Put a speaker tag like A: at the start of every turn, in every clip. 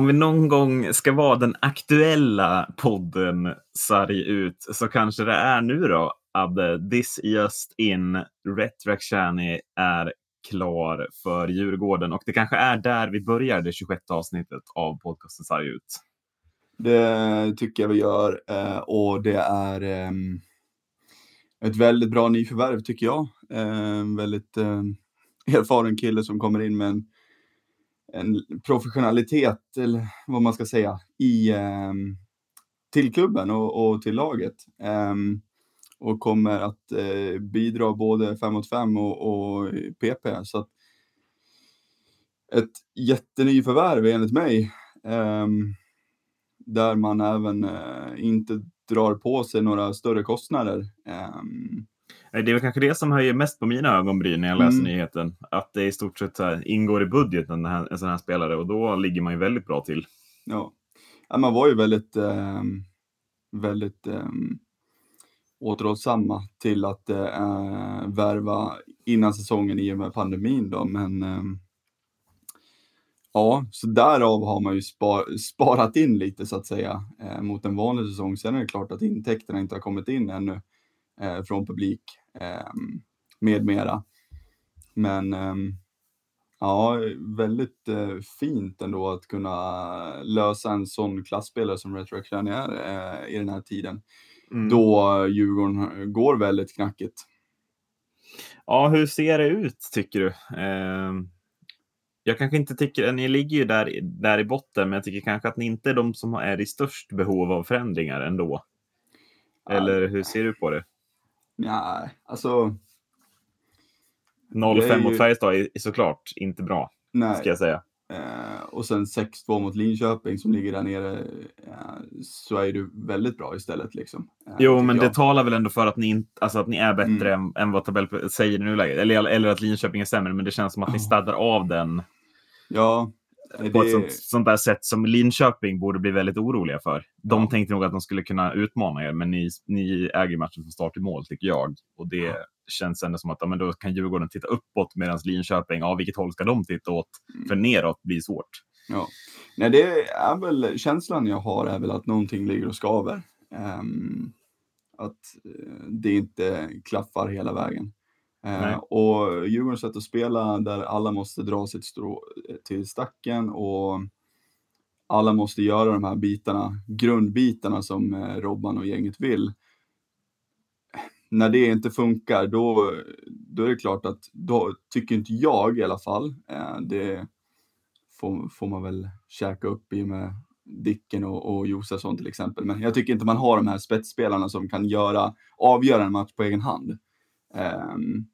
A: om vi någon gång ska vara den aktuella podden sarg ut så kanske det är nu då, Abbe. This just in, Retrakshani är klar för Djurgården och det kanske är där vi börjar det 26 avsnittet av podcasten sarg ut.
B: Det tycker jag vi gör eh, och det är eh, ett väldigt bra nyförvärv tycker jag. Eh, en väldigt erfaren kille som kommer in med en en professionalitet, eller vad man ska säga, i, eh, till klubben och, och till laget. Eh, och kommer att eh, bidra både 5 mot 5 och, och PP. Så att ett jättenyförvärv enligt mig. Ehm, där man även eh, inte drar på sig några större kostnader. Um,
A: det är väl kanske det som höjer mest på mina ögonbryn när jag läser mm. nyheten. Att det i stort sett här, ingår i budgeten, en sån här spelare, och då ligger man ju väldigt bra till.
B: Ja, ja man var ju väldigt, eh, väldigt eh, återhållsamma till att eh, värva innan säsongen i och med pandemin då, men eh, Ja, så därav har man ju spar, sparat in lite så att säga eh, mot en vanlig säsong. Sen är det klart att intäkterna inte har kommit in ännu eh, från publik eh, med mera. Men eh, ja, väldigt eh, fint ändå att kunna lösa en sån klassspelare som Retroaction är eh, i den här tiden. Mm. Då Djurgården går väldigt knackigt.
A: Ja, hur ser det ut tycker du? Ehm, jag kanske inte tycker, ni ligger ju där, där i botten, men jag tycker kanske att ni inte är de som är i störst behov av förändringar ändå. Eller hur ser du på det?
B: Nej, alltså.
A: 0-5 ju... mot Färjestad är såklart inte bra, Nej. ska jag säga.
B: Eh, och sen 6-2 mot Linköping som ligger där nere, eh, så är du väldigt bra istället. Liksom,
A: eh, jo, men jag. det talar väl ändå för att ni, alltså att ni är bättre mm. än, än vad tabell säger i nuläget. Eller, eller att Linköping är sämre, men det känns som att ni staddar av den.
B: Ja,
A: det... på ett sånt, sånt, där sätt som Linköping borde bli väldigt oroliga för. De ja. tänkte nog att de skulle kunna utmana er, men ni, ni äger matchen från start till mål, tycker jag. Och det ja. känns ändå som att ja, men då kan Djurgården titta uppåt medan Linköping, ja, vilket håll ska de titta åt? Mm. För neråt blir svårt.
B: Ja. Nej, det är väl känslan jag har är väl att någonting ligger och skaver. Um, att uh, det inte klaffar hela vägen. Eh, och Djurgårdens sätt att spela där alla måste dra sitt strå eh, till stacken och alla måste göra de här bitarna, grundbitarna som eh, Robban och gänget vill. När det inte funkar, då, då är det klart att då tycker inte jag i alla fall, eh, det får, får man väl käka upp i med Dicken och, och Josefsson till exempel. Men jag tycker inte man har de här spetsspelarna som kan göra, avgöra en match på egen hand. Um,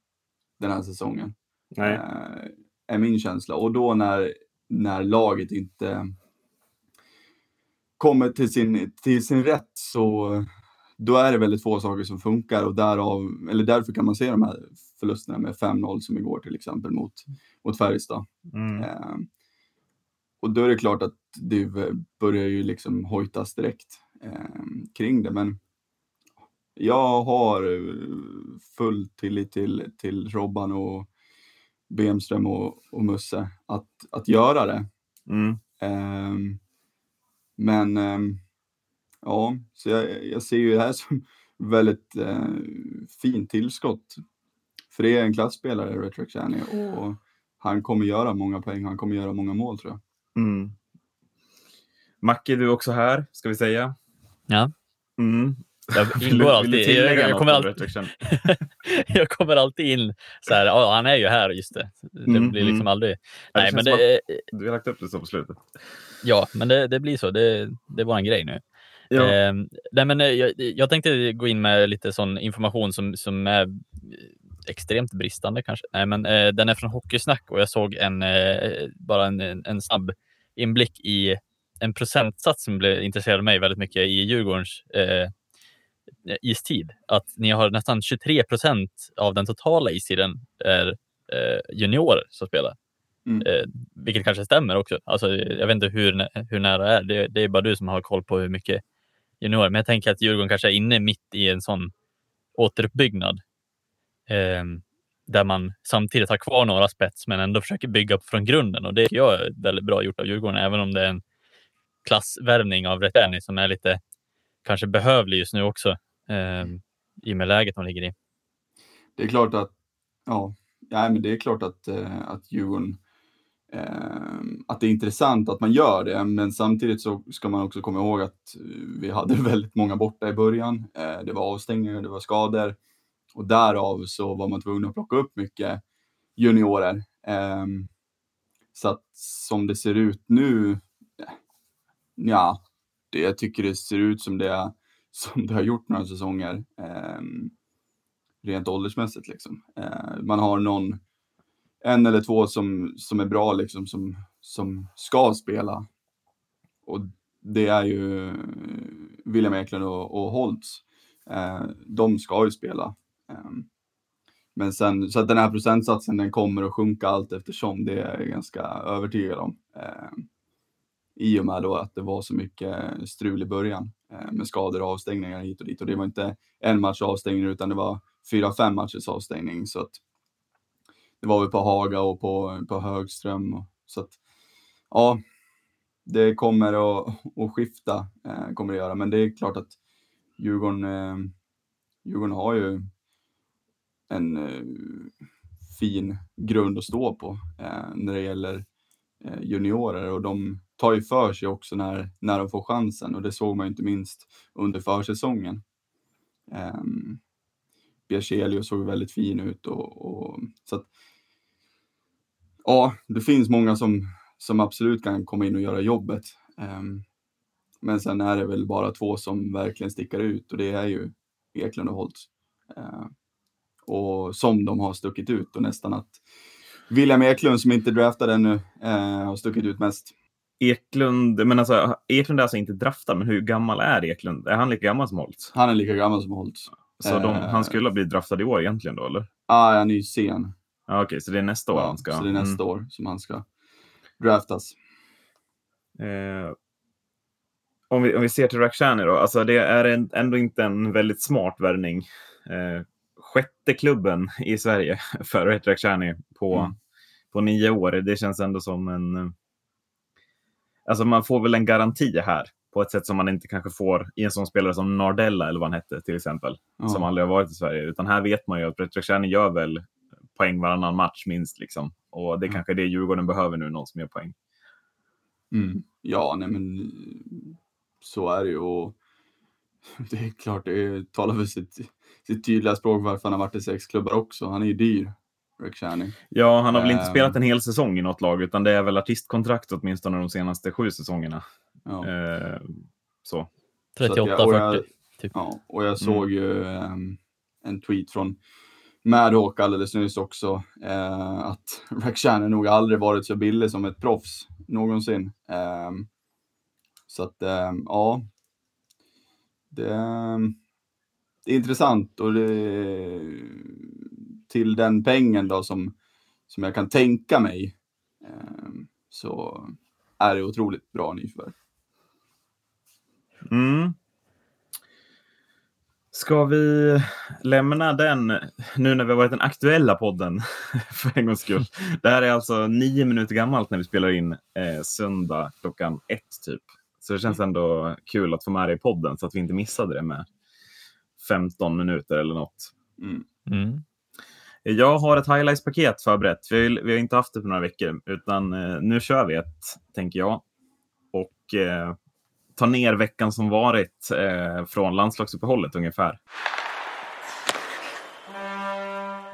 B: den här säsongen. Nej. Uh, är min känsla. Och då när, när laget inte kommer till sin, till sin rätt så då är det väldigt få saker som funkar och därav, eller därför kan man se de här förlusterna med 5-0 som igår till exempel mot, mot Färjestad. Mm. Uh, och då är det klart att det börjar ju liksom hojtas direkt uh, kring det. Men jag har eh, full tillit till, till Robban och Bemström och, och Musse att, att göra det. Mm. Um, men um, ja, så jag, jag, ser ju det här som väldigt uh, fint tillskott. För det är en klassspelare, Channy, och han kommer göra många poäng, han kommer göra många mål tror jag. Mm.
A: Macke, du är också här, ska vi säga.
C: Ja. Mm. Jag ingår alltid. Jag, jag, kommer alltid jag kommer alltid in så här. Ja, han är ju här, just det. Det mm, blir liksom mm. aldrig.
A: Nej, men det, du har lagt upp det så på slutet.
C: Ja, men det, det blir så. Det, det är vår grej nu. Ja. Eh, nej, men eh, jag, jag, tänkte gå in med lite sån information som, som är extremt bristande kanske. Nej, men eh, den är från Hockeysnack och jag såg en, eh, bara en, en snabb inblick i en procentsats som blev intresserad mig väldigt mycket i Djurgårdens Eh, istid. Att ni har nästan 23 procent av den totala istiden är eh, juniorer som spelar. Mm. Eh, vilket kanske stämmer också. Alltså, jag vet inte hur, hur nära det är. Det, det är bara du som har koll på hur mycket juniorer. Men jag tänker att Djurgården kanske är inne mitt i en sån återuppbyggnad. Eh, där man samtidigt har kvar några spets men ändå försöker bygga från grunden och det tycker jag är väldigt bra gjort av Djurgården även om det är en klassvärvning av Retani som är lite kanske behövlig just nu också eh, i och med läget de ligger i.
B: Det är klart att, ja, ja men det är klart att, eh, att Djurgården ehm, att det är intressant att man gör det, men samtidigt så ska man också komma ihåg att vi hade väldigt många borta i början. Eh, det var avstängningar, det var skador och därav så var man tvungen att plocka upp mycket juniorer. Ehm, så att som det ser ut nu, eh, ja, det jag tycker det ser ut som det, som det har gjort några säsonger. Eh, rent åldersmässigt liksom. Eh, man har någon, en eller två som, som är bra liksom, som, som ska spela. Och det är ju William Eklund och, och Holtz. Eh, de ska ju spela. Eh, men sen, så att den här procentsatsen den kommer att sjunka allt eftersom, det är jag ganska övertygad om. Eh, i och med då att det var så mycket strul i början eh, med skador och avstängningar hit och dit. Och det var inte en match avstängning utan det var fyra, fem matchers avstängning. Så att det var väl på Haga och på, på Högström. Och, så att ja, det kommer att, att skifta, eh, kommer det göra. Men det är klart att Djurgården, eh, Djurgården har ju en eh, fin grund att stå på eh, när det gäller eh, juniorer och de tar ju för sig också när, när de får chansen och det såg man ju inte minst under försäsongen. Ehm, um, Bjärselius såg väldigt fin ut och, och så att, ja, det finns många som, som absolut kan komma in och göra jobbet. Um, men sen är det väl bara två som verkligen sticker ut och det är ju Eklund och Holtz. Uh, ehm, och som de har stuckit ut och nästan att William Eklund som inte draftade ännu uh, har stuckit ut mest.
A: Eklund, men alltså Eklund är alltså inte draftad, men hur gammal är Eklund? Är han lika gammal som Holtz?
B: Han är lika gammal som Holtz.
A: Så de, han skulle ha blivit draftad i år egentligen då, eller?
B: Ja, ah, han är ju sen.
A: Ah, Okej, okay, så det är nästa år
B: ja,
A: han ska...
B: Så det är nästa mm. år som han ska draftas.
A: Eh, om, vi, om vi ser till Rakhshani då, alltså det är en, ändå inte en väldigt smart värvning. Eh, sjätte klubben i Sverige för Rakhshani på, mm. på nio år. Det känns ändå som en... Alltså man får väl en garanti här på ett sätt som man inte kanske får i en sån spelare som Nardella eller vad han hette till exempel. Mm. Som aldrig har varit i Sverige. Utan här vet man ju att Red Rakhshani gör väl poäng varannan match minst. Liksom. Och det är mm. kanske är det Djurgården behöver nu, någon som gör poäng.
B: Mm. Ja, nej men så är det ju. Och det är klart, det talar för sitt sitt tydliga språk varför han har varit i sex klubbar också. Han är ju dyr, Rick Channing.
A: Ja, han har väl inte um, spelat en hel säsong i något lag, utan det är väl artistkontrakt åtminstone de senaste sju säsongerna. Ja. Uh, så.
C: 38-40.
B: Typ. Ja, och jag såg mm. ju um, en tweet från Madhawk alldeles nyss också, uh, att Rakhshani nog aldrig varit så billig som ett proffs någonsin. Um, så att, um, ja. Det, det är intressant och det, till den pengen då som, som jag kan tänka mig eh, så är det otroligt bra nyförvärv.
A: Mm. Ska vi lämna den nu när vi har varit den aktuella podden för en gångs skull? Det här är alltså nio minuter gammalt när vi spelar in eh, söndag klockan ett typ. Så det känns ändå kul att få med det i podden så att vi inte missade det med 15 minuter eller något.
C: Mm. Mm.
A: Jag har ett highlights-paket förberett. Vi, vi, har inte haft det på några veckor, utan eh, nu kör vi ett, tänker jag. Och eh, tar ner veckan som varit eh, från landslagsuppehållet ungefär.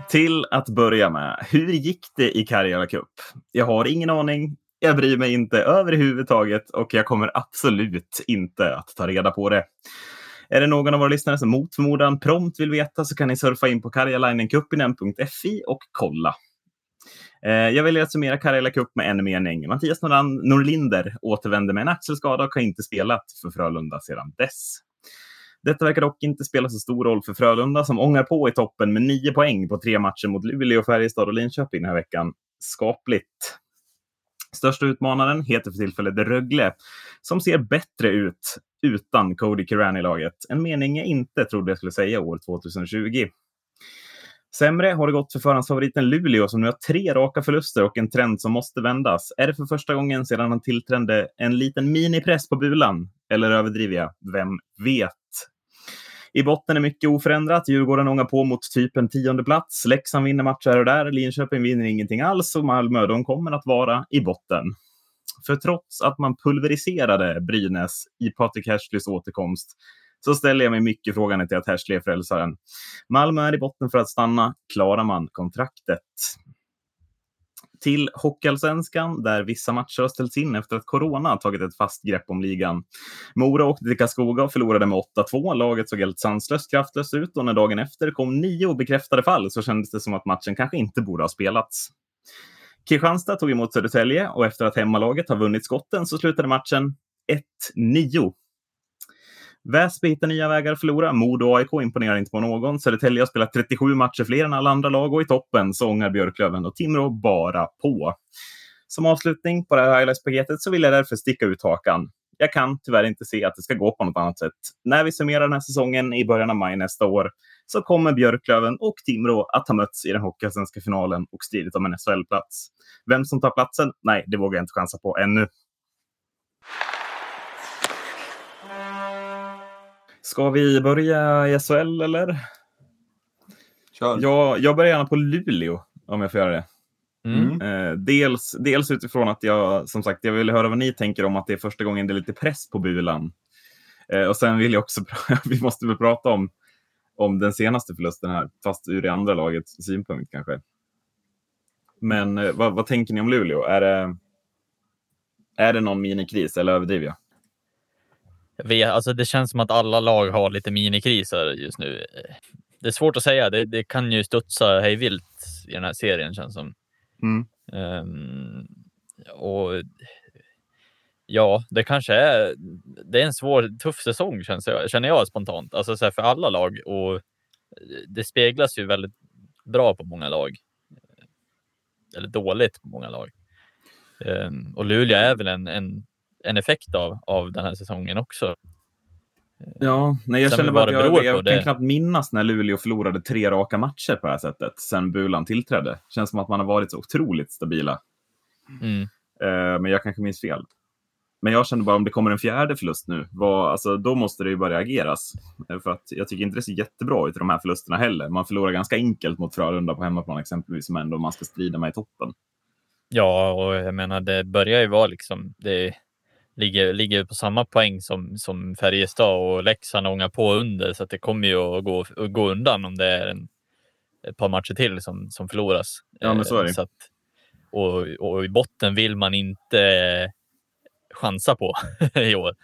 A: Till att börja med, hur gick det i Karjala Cup? Jag har ingen aning. Jag bryr mig inte överhuvudtaget och jag kommer absolut inte att ta reda på det. Är det någon av våra lyssnare som mot förmodan prompt vill veta så kan ni surfa in på karjalainenkuppinen.fi och kolla. Eh, jag väljer att summera Karjala Cup med en mening. Mattias Norlinder återvände med en axelskada och har inte spelat för Frölunda sedan dess. Detta verkar dock inte spela så stor roll för Frölunda som ångar på i toppen med nio poäng på tre matcher mot Luleå, Färjestad och Linköping den här veckan. Skapligt. Största utmanaren heter för tillfället Rögle, som ser bättre ut utan Cody Kiran i laget. En mening jag inte trodde jag skulle säga år 2020. Sämre har det gått för förhandsfavoriten Luleå som nu har tre raka förluster och en trend som måste vändas. Är det för första gången sedan han tillträdde en liten minipress på Bulan? Eller överdriver jag? Vem vet? I botten är mycket oförändrat. Djurgården ångar på mot typ en tionde plats. Leksand vinner matcher här och där. Linköping vinner ingenting alls och Malmö, de kommer att vara i botten. För trots att man pulveriserade Brynäs i Patrik Hersleys återkomst så ställer jag mig mycket frågan till att Hersley är frälsaren. Malmö är i botten för att stanna. Klarar man kontraktet? Till Hockeyallsvenskan där vissa matcher har ställts in efter att corona tagit ett fast grepp om ligan. Mora åkte till Karlskoga och förlorade med 8-2. Laget såg helt sanslöst kraftlöst ut och när dagen efter kom nio bekräftade fall så kändes det som att matchen kanske inte borde ha spelats. Kristianstad tog emot Södertälje och efter att hemmalaget har vunnit skotten så slutade matchen 1-9 Väsby hittar nya vägar att förlora. Modo och AIK imponerar inte på någon. Södertälje har spelat 37 matcher fler än alla andra lag och i toppen så ångar Björklöven och Timrå bara på. Som avslutning på det här highlights-paketet så vill jag därför sticka ut hakan. Jag kan tyvärr inte se att det ska gå på något annat sätt. När vi summerar den här säsongen i början av maj nästa år så kommer Björklöven och Timrå att ha mötts i den hockeyallsvenska finalen och stridit om en SHL-plats. Vem som tar platsen? Nej, det vågar jag inte chansa på ännu. Ska vi börja i SHL eller?
B: Kör.
A: Jag, jag börjar gärna på Luleå om jag får göra det.
C: Mm.
A: Eh, dels, dels utifrån att jag, som sagt, jag vill höra vad ni tänker om att det är första gången det är lite press på Bulan. Eh, och sen vill jag också, vi måste väl prata om, om den senaste förlusten här, fast ur det andra lagets synpunkt kanske. Men eh, vad, vad tänker ni om Luleå? Är det, är det någon minikris eller överdriver jag?
C: Vet, alltså det känns som att alla lag har lite minikriser just nu. Det är svårt att säga. Det, det kan ju studsa hej vilt i den här serien känns som.
A: Mm.
C: Um, och ja, det kanske är. Det är en svår, tuff säsong känns jag, känner jag spontant. Alltså så för alla lag och det speglas ju väldigt bra på många lag. Eller dåligt på många lag. Um, och Luleå är väl en, en en effekt av, av den här säsongen också.
A: Ja, nej, jag
C: Sen
A: känner bara att jag, jag kan knappt minnas när Luleå förlorade tre raka matcher på det här sättet sen Bulan tillträdde. Känns som att man har varit så otroligt stabila.
C: Mm.
A: Eh, men jag kanske minns fel. Men jag känner bara om det kommer en fjärde förlust nu, vad, alltså, då måste det ju börja ageras. Eh, För att jag tycker inte det ser jättebra ut i de här förlusterna heller. Man förlorar ganska enkelt mot Frölunda på hemmaplan exempelvis, men ändå man ska strida med i toppen.
C: Ja, och jag menar, det börjar ju vara liksom, det ligger, ligger på samma poäng som, som Färjestad och Leksand ångar på under, så att det kommer ju att gå, att gå undan om det är en, ett par matcher till som, som förloras.
A: Ja, men så är det.
C: Eh, att, och, och i botten vill man inte eh, chansa på i år.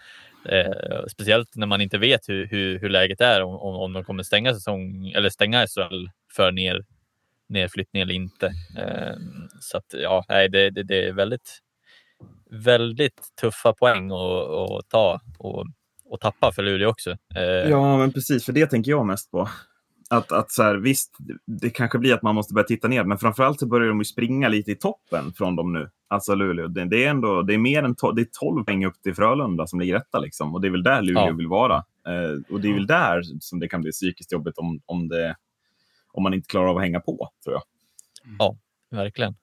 C: Eh, speciellt när man inte vet hur, hur, hur läget är, om, om om de kommer stänga säsong eller stänga SHL för ner, nedflyttning eller inte. Eh, så att ja, nej, det, det, det är väldigt, väldigt tuffa poäng att, att ta och, och tappa för Luleå också. Eh,
A: Ja, men precis, för det tänker jag mest på. Att, att så här, visst, det kanske blir att man måste börja titta ner, men framförallt så börjar de ju springa lite i toppen från dem nu. Alltså Luleå, det, det är ändå det är mer än to- det är 12 poäng upp till Frölunda som ligger rätta liksom. Och det är väl där Luleå
C: Ja.
A: vill vara. Eh, och det är väl där som det kan bli psykiskt jobbigt om, om, det, om man inte klarar av att hänga på, tror jag.
C: Verkligen.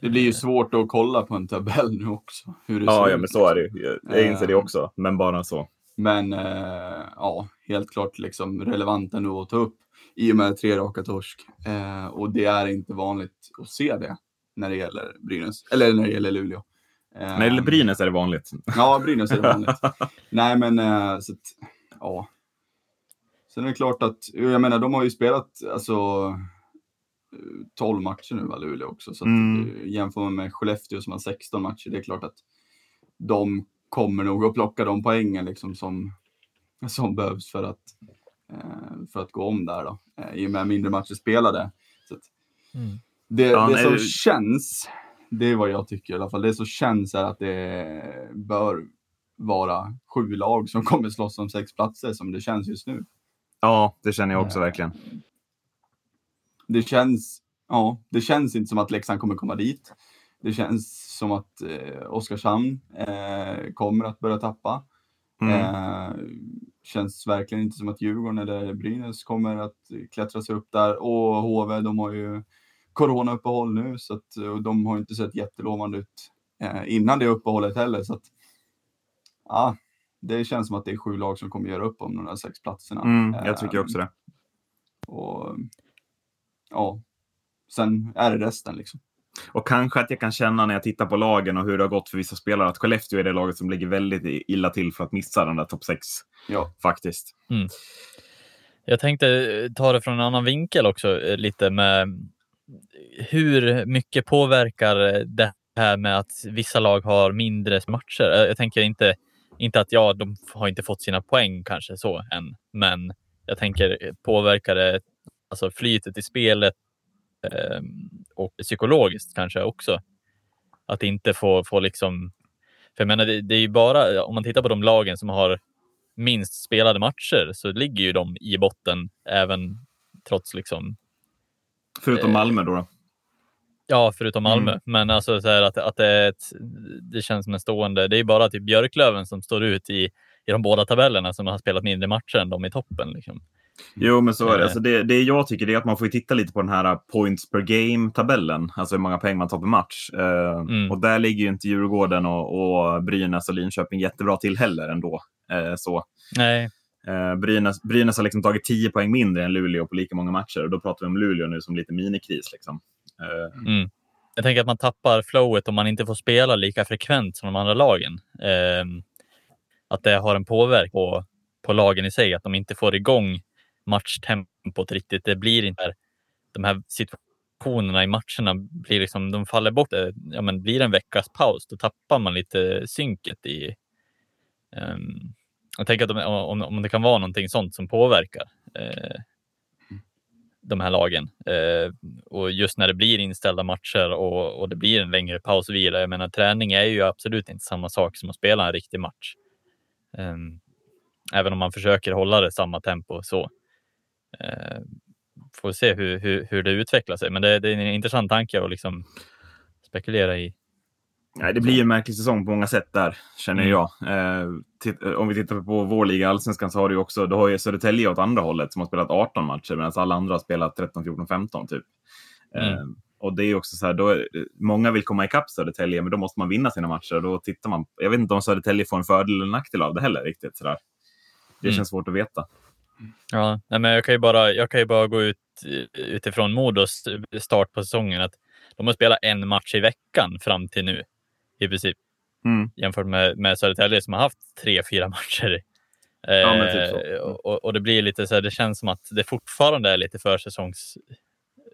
B: Det blir ju svårt att kolla på en tabell nu också. Hur det
A: Ja, ja, men så är det ju. Jag- Jag inser det
B: Eh.
A: också, men bara så.
B: Men eh, ja, helt klart liksom relevanta nu att ta upp i och med tre raka torsk. Eh, och det är inte vanligt att se det när det gäller Brynäs, eller när det gäller Luleå. Eh,
A: När det gäller Brynäs är det vanligt.
B: Ja, Brynäs är det vanligt. Nej, men eh, så att, ja. Sen är det klart att, jag menar, de har ju spelat alltså 12 matcher nu, va, Luleå också. Så att,
A: Mm.
B: eh, jämför man med Skellefteå som har 16 matcher, det är klart att de kommer nog att plocka de poängen liksom som, som behövs för att, eh, för att gå om där då. Eh, I och med mindre matcher spelade. Så att,
C: Mm.
B: det,
A: Ja,
B: det som känns, det är vad jag tycker i alla fall, det som känns är att det bör vara sju lag som kommer slåss om sex platser som det känns just nu.
A: Ja, det känner jag också verkligen.
B: Det känns, ja, det känns inte som att Leksand kommer komma dit. Det känns som att eh, Oskarshamn eh, kommer att börja tappa.
A: Mm.
B: Eh, känns verkligen inte som att Djurgården eller Brynäs kommer att klättra sig upp där. Och HV, de har ju coronauppehåll nu så att och de har inte sett jättelovande ut eh, innan det uppehållet heller. Så att, ja, det känns som att det är sju lag som kommer göra upp om de där sex platserna.
A: Mm, jag tycker också det.
B: Och ja, sen är det resten liksom.
A: Och kanske att jag kan känna när jag tittar på lagen och hur det har gått för vissa spelare att Skellefteå är det laget som ligger väldigt illa till för att missa den där topp 6.
B: Ja.
A: Faktiskt.
C: Mm. Jag tänkte ta det från en annan vinkel också lite med hur mycket påverkar det här med att vissa lag har mindre matcher? Jag tänker inte, inte att ja, de har inte fått sina poäng kanske så än, men jag tänker påverkar det alltså flytet i spelet eh, och psykologiskt kanske också? Att inte få, få liksom... För jag menar, det, det är ju bara om man tittar på de lagen som har minst spelade matcher så ligger ju de i botten även trots liksom.
A: Förutom Malmö då? då?
C: Ja, förutom Malmö. Mm. Men alltså så här att, att det, är ett, det känns som en stående. Det är bara typ Björklöven som står ut i, i de båda tabellerna som har spelat mindre matcher än de i toppen. Liksom.
A: Jo, men så är det. Alltså det. Det jag tycker är att man får titta lite på den här points per game-tabellen, alltså hur många poäng man tar per match. Eh, mm. Och där ligger ju inte Djurgården och, och Brynäs och Linköping jättebra till heller ändå. Eh, så.
C: Nej.
A: Eh, Brynäs, Brynäs har liksom tagit 10 poäng mindre än Luleå på lika många matcher och då pratar vi om Luleå nu som lite minikris. Liksom.
C: Mm. Jag tänker att man tappar flowet om man inte får spela lika frekvent som de andra lagen. Eh, att det har en påverkan på, på lagen i sig, att de inte får igång matchtempot riktigt. Det blir inte de här situationerna i matcherna blir liksom, de faller bort. Eh, ja, men blir det en veckas paus, då tappar man lite synket i. Um, jag tänker att de, om, om det kan vara någonting sånt som påverkar eh, de här lagen. Eh, och just när det blir inställda matcher och, och det blir en längre paus och vila. Jag menar, träning är ju absolut inte samma sak som att spela en riktig match. Um, även om man försöker hålla det samma tempo så. Eh, får se hur, hur, hur det utvecklar sig. Men det, det är en intressant tanke att liksom spekulera i.
A: Nej, det blir en märklig säsong på många sätt där, känner mm. jag. Eh, om vi tittar på vår liga, Allsvenskan, så har du också då har ju Södertälje åt andra hållet som har spelat 18 matcher medan alla andra har spelat 13, 14, 15 typ. Mm. Eh, och det är också så här, då, många vill komma ikapp Södertälje, men då måste man vinna sina matcher. Då tittar man, jag vet inte om Södertälje får en fördel eller nackdel av det heller riktigt. Så där. Det mm. känns svårt att veta.
C: Ja, men jag kan ju bara, jag kan ju bara gå ut utifrån Modos start på säsongen att de har spelat en match i veckan fram till nu i princip. Mm. Jämfört med, med Södertälje som har haft tre, fyra matcher.
A: Ja, typ
C: eh, och, och, det blir lite så här, det känns som att det fortfarande är lite försäsongs,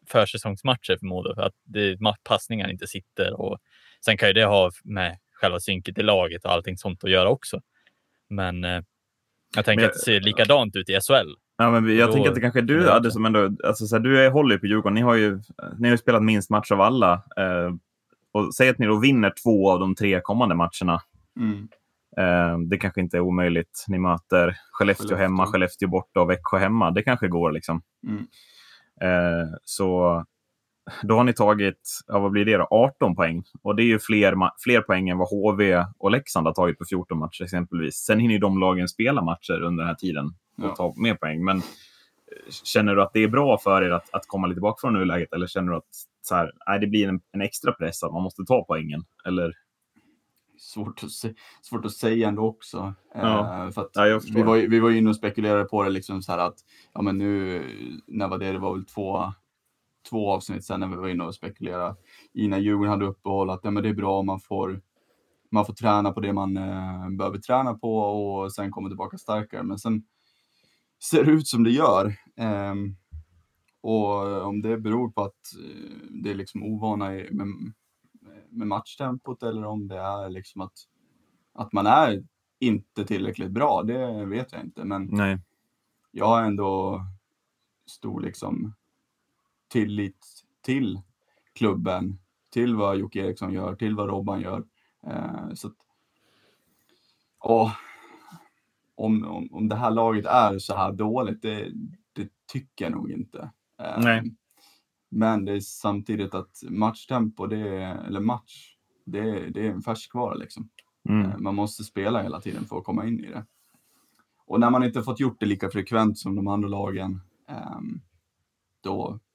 C: försäsongsmatcher för Modo. Att det, passningar inte sitter och sen kan ju det ha med själva synket i laget och allting sånt att göra också. Men eh, jag tänker men, att det ser likadant ut i SHL.
A: Ja, men jag då, tänker att det kanske är du, Adde, som ändå... Alltså, så här, du är, håller ju på Djurgården. Ni har ju, ni har ju spelat minst match av alla. Eh, och säg att ni då vinner två av de tre kommande matcherna. Mm. Eh, det kanske inte är omöjligt. Ni möter Skellefteå, Skellefteå. hemma, Skellefteå borta och Växjö hemma. Det kanske går. liksom. Mm. Eh, så då har ni tagit, ja, vad blir det då, 18 poäng. Och det är ju fler, fler poäng än vad HV och Leksand har tagit på 14 matcher exempelvis. Sen hinner ju de lagen spela matcher under den här tiden och ja. ta mer poäng. Men eh, känner du att det är bra för er att, att komma lite bak från nuläget eller känner du att så här, nej, det blir en, en extra press att man måste ta poängen? Eller?
B: Svårt att, se, svårt att säga ändå också. Ja. Uh, för ja, vi, var, vi var inne och spekulerade på det liksom så här att ja, men nu, när var det? Det var väl två två avsnitt sen när vi var inne och spekulerade i när Djurgården hade uppehåll att ja, men det är bra om man får, man får träna på det man eh, behöver träna på och sen komma tillbaka starkare. Men sen ser det ut som det gör. Eh, och om det beror på att eh, det är liksom ovana med, med matchtempot eller om det är liksom att, att man är inte tillräckligt bra, det vet jag inte. Men
A: Nej.
B: jag har ändå stor liksom tillit till klubben, till vad Jocke Eriksson gör, till vad Robban gör. Eh, så att, och, om, om, om det här laget är så här dåligt, det, det tycker jag nog inte.
A: Eh, Nej.
B: Men det är samtidigt att matchtempo, det är, eller match, det är, det är en färskvara liksom. Mm. Eh, man måste spela hela tiden för att komma in i det. Och när man inte fått gjort det lika frekvent som de andra lagen, um,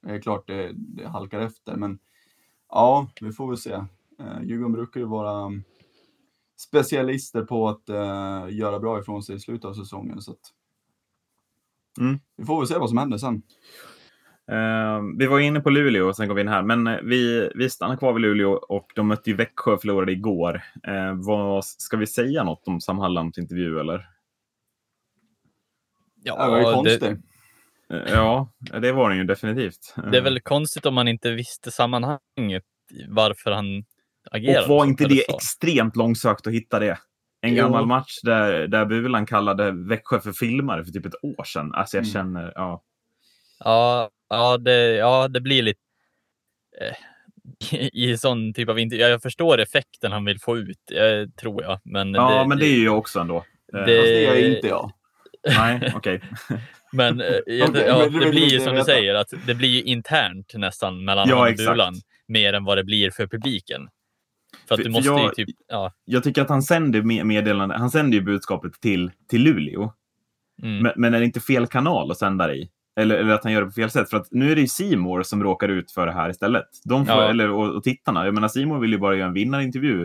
B: då är det klart det, det halkar efter. Men ja, vi får väl se. Uh, Djurgården brukar ju vara um, specialister på att uh, göra bra ifrån sig i slutet av säsongen. Så att,
A: Mm.
B: Vi får väl se vad som händer sen.
A: Uh, vi var inne på Luleå och sen går vi in här, men uh, vi, vi stannar kvar vid Luleå och de mötte ju Växjö och förlorade igår. Uh, vad, ska vi säga något om Sam Hallands intervju eller?
B: Ja, det var ju konstigt.
A: Ja, det var den ju definitivt.
C: Det är väl konstigt om man inte visste sammanhanget varför han agerade.
A: Och var inte det extremt långsökt att hitta det? En jo. gammal match där, där Bulan kallade Växjö för filmare för typ ett år sedan. Alltså jag mm. känner, ja.
C: Ja, ja, det, ja, det blir lite eh, i sån typ av intervju. Jag förstår effekten han vill få ut, eh, tror jag. Men
A: ja, det, men det är ju jag också ändå.
B: Det, det är inte jag.
A: Nej, okej. Okay.
C: men, eh, okay, ja, men det blir ju som du säger, att det blir internt nästan mellan ja, Bulan mer än vad det blir för publiken. För att du måste
A: jag,
C: ju typ, ja.
A: jag tycker att han sänder meddelande, han sänder ju budskapet till, till Luleå. Mm. Men, men är det inte fel kanal att sända det i? Eller, eller att han gör det på fel sätt. För att nu är det ju Simor som råkar ut för det här istället. De får, ja. eller, och, och tittarna. Jag menar, Simor vill ju bara göra en vinnarintervju.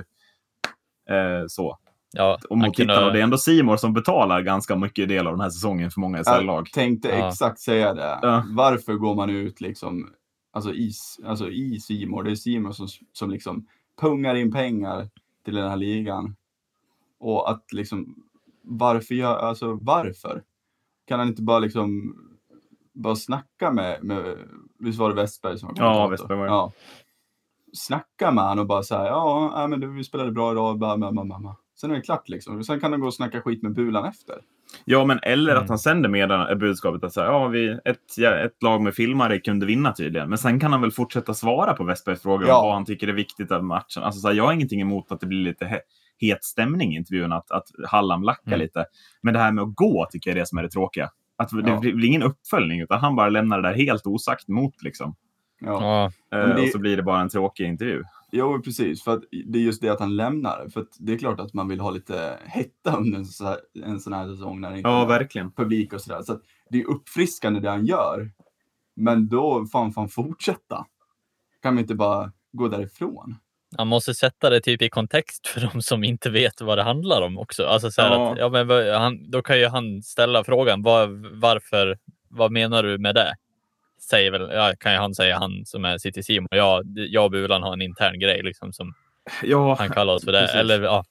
A: Eh, så.
C: Ja,
A: och mot kunde... tittarna. Och det är ändå Simor som betalar ganska mycket del av den här säsongen för många SHL-lag.
B: Jag tänkte ja. exakt säga det. Ja. Varför går man ut liksom, alltså i, alltså i Simor? Det är Simor som, som liksom pungar in pengar till den här ligan. Och att liksom, varför gör, alltså varför? Kan han inte bara liksom, bara snacka med, med visst var det Westberg som var
A: Ja, Westberg var det. Ja.
B: Snacka med honom och bara säga, ja, men vi spelade bra idag, bla, bla, bla, bla. Sen är det klart liksom. Sen kan han gå och snacka skit med Bulan efter.
A: Ja, men eller mm. att han sänder med budskapet att säga, ja, vi, ett, ja, ett lag med filmare kunde vinna tydligen. Men sen kan han väl fortsätta svara på Westbergs frågor ja. om vad han tycker är viktigt av matchen. Alltså, så här, jag har ingenting emot att det blir lite he het stämning i intervjun, att, att Hallam lackar mm. lite. Men det här med att gå tycker jag är det som är det tråkiga. Att det ja. blir ingen uppföljning, utan han bara lämnar det där helt osagt mot. Liksom.
B: Ja.
A: Uh, det... Och så blir det bara en tråkig intervju.
B: Jo, precis. För att det är just det att han lämnar. För det är klart att man vill ha lite hetta under en, så här, en sån här säsong när det inte
A: ja, verkligen.
B: publik och sådär. Så det är uppfriskande det han gör. Men då får han fan fortsätta. Kan vi inte bara gå därifrån?
C: Han måste sätta det typ i kontext för de som inte vet vad det handlar om också. Alltså så ja. Att, ja, men, han, då kan ju han ställa frågan var, varför, vad menar du med det? Säger väl, ja, kan ju han säga, han som är sitter i Simon. Ja, jag och Bulan har en intern grej liksom som ja, han kallar oss för det. Precis. Eller ja,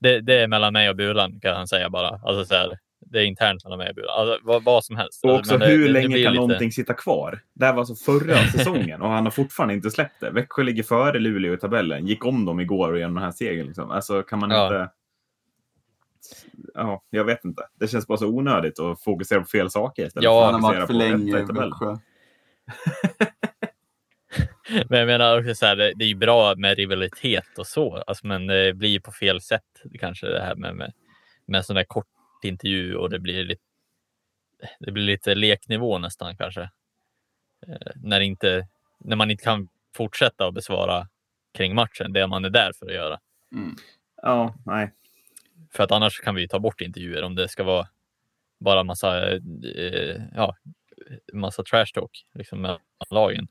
C: det, det, är mellan mig och Bulan kan han säga bara. Alltså så här, det är internt mellan mig och Bulan. Alltså, vad, vad som helst.
A: Och också hur det, länge det kan lite... någonting sitta kvar? Det här var alltså förra säsongen och han har fortfarande inte släppt det. Växjö ligger före Luleå i tabellen. Gick om dem igår och genom den här segern. Liksom. Alltså kan man ja. inte... Ja, jag vet inte. Det känns bara så onödigt att fokusera på fel saker istället
B: ja, för att fokusera på länge, Växjö.
C: Men jag menar också så här, det, det är ju bra med rivalitet och så, alltså, men det blir ju på fel sätt kanske det här med, med, med sån där kort intervju och det blir lite, det blir lite leknivå nästan kanske. Eh, när, inte, när man inte kan fortsätta att besvara kring matchen, det man är där för att göra.
A: Mm. Ja, nej.
C: För att annars kan vi ta bort intervjuer om det ska vara bara massa eh, ja, massa trash talk liksom, mellan lagen.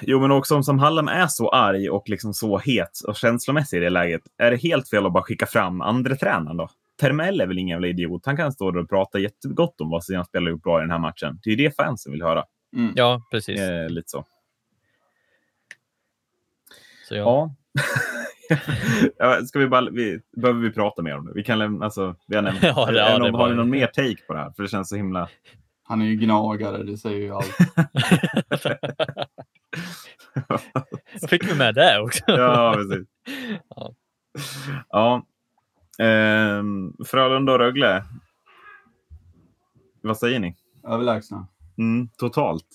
A: Jo, men också om som Hallam är så arg och liksom så het och känslomässig i det läget, är det helt fel att bara skicka fram andra tränaren då? Termell är väl ingen jävla idiot. Han kan stå och prata jättegott om vad sina spelare gjort bra i den här matchen. Det är ju det fansen vill höra.
C: Mm. Ja, precis.
A: Eh, lite så.
C: så ja.
A: ja. Ska vi bara, vi, behöver vi prata mer om det? Vi kan lämna, alltså, vi har nämnt, ja, det, ja, någon, har ni någon mer take på det här? För det känns så himla...
B: Han är ju gnagare, det säger ju allt.
C: Jag fick vi med det också.
A: ja, precis. Ja. ja. Ehm, Frölunda och Rögle. Vad säger ni?
B: Överlägsna.
A: Mm, totalt.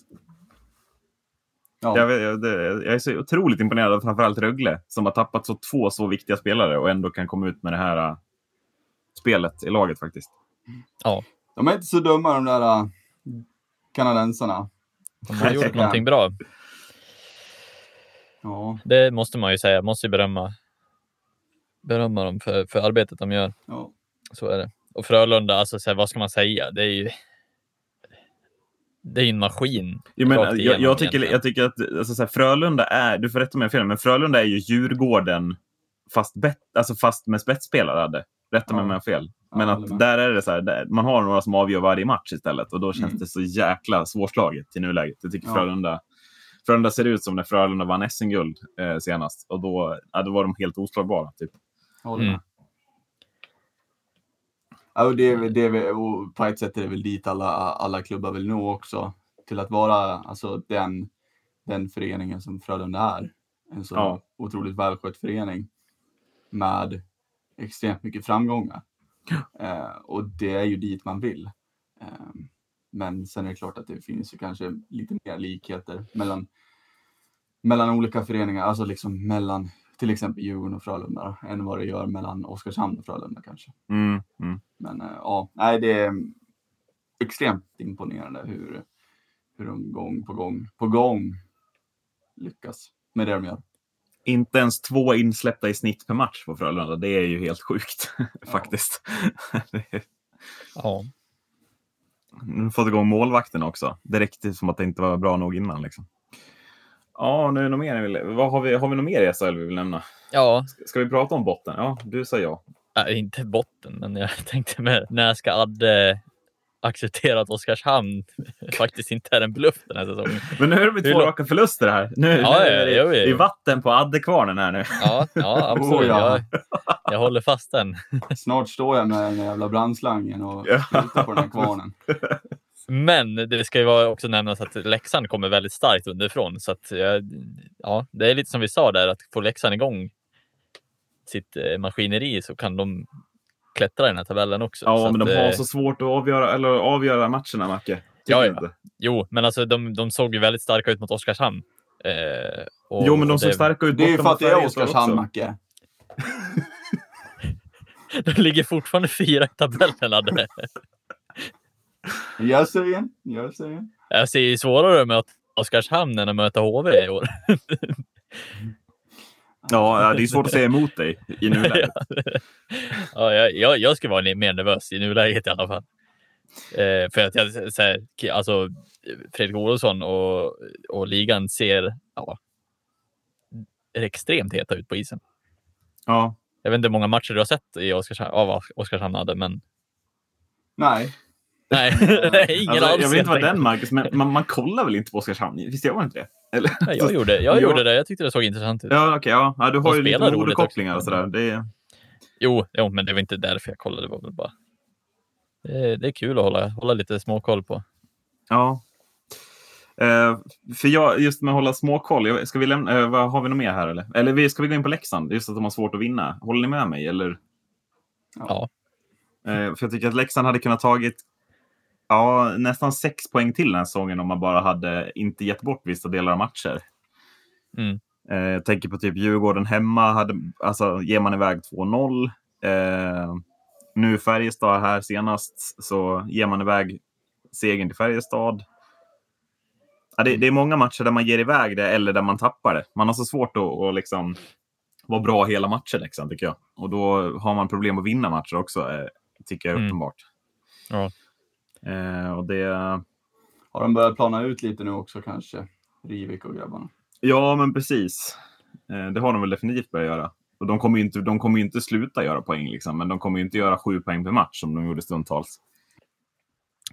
A: Ja. Jag, jag, jag, är så otroligt imponerad av framförallt Rögle som har tappat så två så viktiga spelare och ändå kan komma ut med det här uh, spelet i laget faktiskt.
C: Ja.
B: De är inte så dumma de där uh, kanadensarna.
C: De har gjort någonting bra.
B: Ja.
C: Det måste man ju säga. Måste ju berömma, berömma dem för, för arbetet de gör.
B: Ja.
C: Så är det. och Frölunda, alltså så här, vad ska man säga? Det är ju. Det är en maskin.
A: Jo, men, jag, jag, tycker, jag tycker att alltså, så här, Frölunda är, du får rätta mig om jag fel, men Frölunda är ju Djurgården fast, bet, alltså, fast med spetsspelare. Rätta mig om jag har fel. Men att där är det så här, man har några som avgör varje match istället och då känns
B: Mm.
A: det så jäkla svårslaget i nuläget. Jag tycker
B: Ja.
A: Frölunda, Frölunda ser ut som när Frölunda vann SM-guld eh, senast och då, ja, då var de helt oslagbara. Typ.
B: Håller
C: Mm.
B: Ja, och det, är det är väl- och på ett sätt är det väl dit alla, alla klubbar vill nå också. Till att vara alltså, den, den föreningen som Frölunda är. En så
A: Ja.
B: otroligt välskött förening. Med extremt mycket framgångar. Eh, och det är ju dit man vill. Eh, men sen är det klart att det finns ju kanske lite mer likheter mellan, mellan olika föreningar. Alltså liksom mellan till exempel Djurgården och Frölunda än vad det gör mellan Oskarshamn och Frölunda kanske.
A: Mm, mm.
B: Men eh, ja, nej, det är extremt imponerande hur, hur de gång på gång på gång lyckas med det de gör.
A: Inte ens två insläppta i snitt per match på Frölunda. Det är ju helt sjukt faktiskt. Det är-
C: Ja.
A: Nu fått igång målvakten också. Det räckte som att det inte var bra nog innan. Liksom. Ja, nu är det något mer. vill- Vad har, vi, har vi något mer i SHL vi vill nämna?
C: ja,
A: Ska, ska vi prata om botten? Ja, du sa ja.
C: äh, inte botten, men jag tänkte med när ska Adde acceptera att Oskarshamn faktiskt inte är en bluff den här säsongen?
A: Men nu är det med två raka förluster här. Nu,
C: Ja,
A: nu
C: ja,
A: är det
C: jo, jo.
A: i vatten på Addekvarnen här nu.
C: Ja, ja absolut.
B: Oh, ja.
C: Jag, jag håller fast den.
B: Snart står jag med den jävla brandslangen och
A: Ja.
B: slutar på den här kvarnen.
C: Men det ska ju vara också nämnas att Leksand kommer väldigt starkt underifrån. Så att, ja, ja, det är lite som vi sa där, att får Leksand igång sitt eh, maskineri så kan de klättra i den här tabellen också.
A: Ja,
C: så
A: men
C: att,
A: de har
C: eh,
A: så svårt att avgöra, eller avgöra matcherna, Macke.
C: Ja, ja. Jo, men alltså de, de såg ju väldigt starka ut mot Oskarshamn. Eh, och,
A: Jo, men de såg
C: det-
A: starka ut
B: Det är ju för
A: mot
B: att det är Oskarshamn. Macke.
C: De ligger fortfarande fyra i tabellen. Adde.
B: Jag säger, jag säger.
C: Jag ser ju svårare att möta Oskarshamn än att möta HV i år.
A: Ja, det är svårt att säga emot dig i nuläget.
C: ja, jag, jag, jag skulle vara mer nervös i nuläget i alla fall. Eh, för att jag, så här, alltså, Fredrik Olofsson och, och ligan ser ja, extremt heta ut på isen.
A: Ja.
C: Jag vet inte hur många matcher du har sett i Oskarshamn, av Oskarshamn hade, men
B: Nej,
C: nej, ingen
A: Alltså,
C: alls.
A: jag vet inte vad den Marcus, men man, man kollar väl inte på Oskarshamn? Visst gör man inte det? Eller?
C: Jag gjorde, jag
A: Ja.
C: gjorde det. Jag tyckte det såg intressant ut.
A: Ja, okej. ja. ja, du har
C: De
A: ju lite modekopplingar och sådär. Det är...
C: Jo, jo, men det var inte därför jag kollade. Det var väl bara. Det är, det är kul att hålla, hålla lite småkoll på.
A: Ja. Eh, för jag, just med att hålla småkoll, ska vi lämna, eh, vad, har vi något mer här eller? Eller ska vi gå in på Leksand? Just att de har svårt att vinna. Håller ni med mig? Eller?
C: Ja,
A: Eh, för jag tycker att Leksand hade kunnat tagit ja, nästan sex poäng till den här säsongen om man bara hade inte gett bort vissa delar av matcher.
C: Mm.
A: Eh, jag tänker på typ Djurgården hemma, hade, alltså ger man iväg 2-0. Eh, nu Färjestad här senast så ger man iväg segern till Färjestad. Ja, det, det är många matcher där man ger iväg det eller där man tappar det. Man har så svårt att, att liksom vara bra hela matcher, Leksand, tycker jag. Och då har man problem att vinna matcher också, eh, tycker jag är
C: Mm.
A: uppenbart.
C: Ja.
A: Eh, och det,
B: har de börjat plana ut lite nu också kanske? Rivik och grabbarna.
A: ja, men precis. Eh, det har de väl definitivt börjat göra. Och de kommer ju inte, de kommer ju inte sluta göra poäng, liksom, men de kommer ju inte göra sju poäng per match som de gjorde stundtals.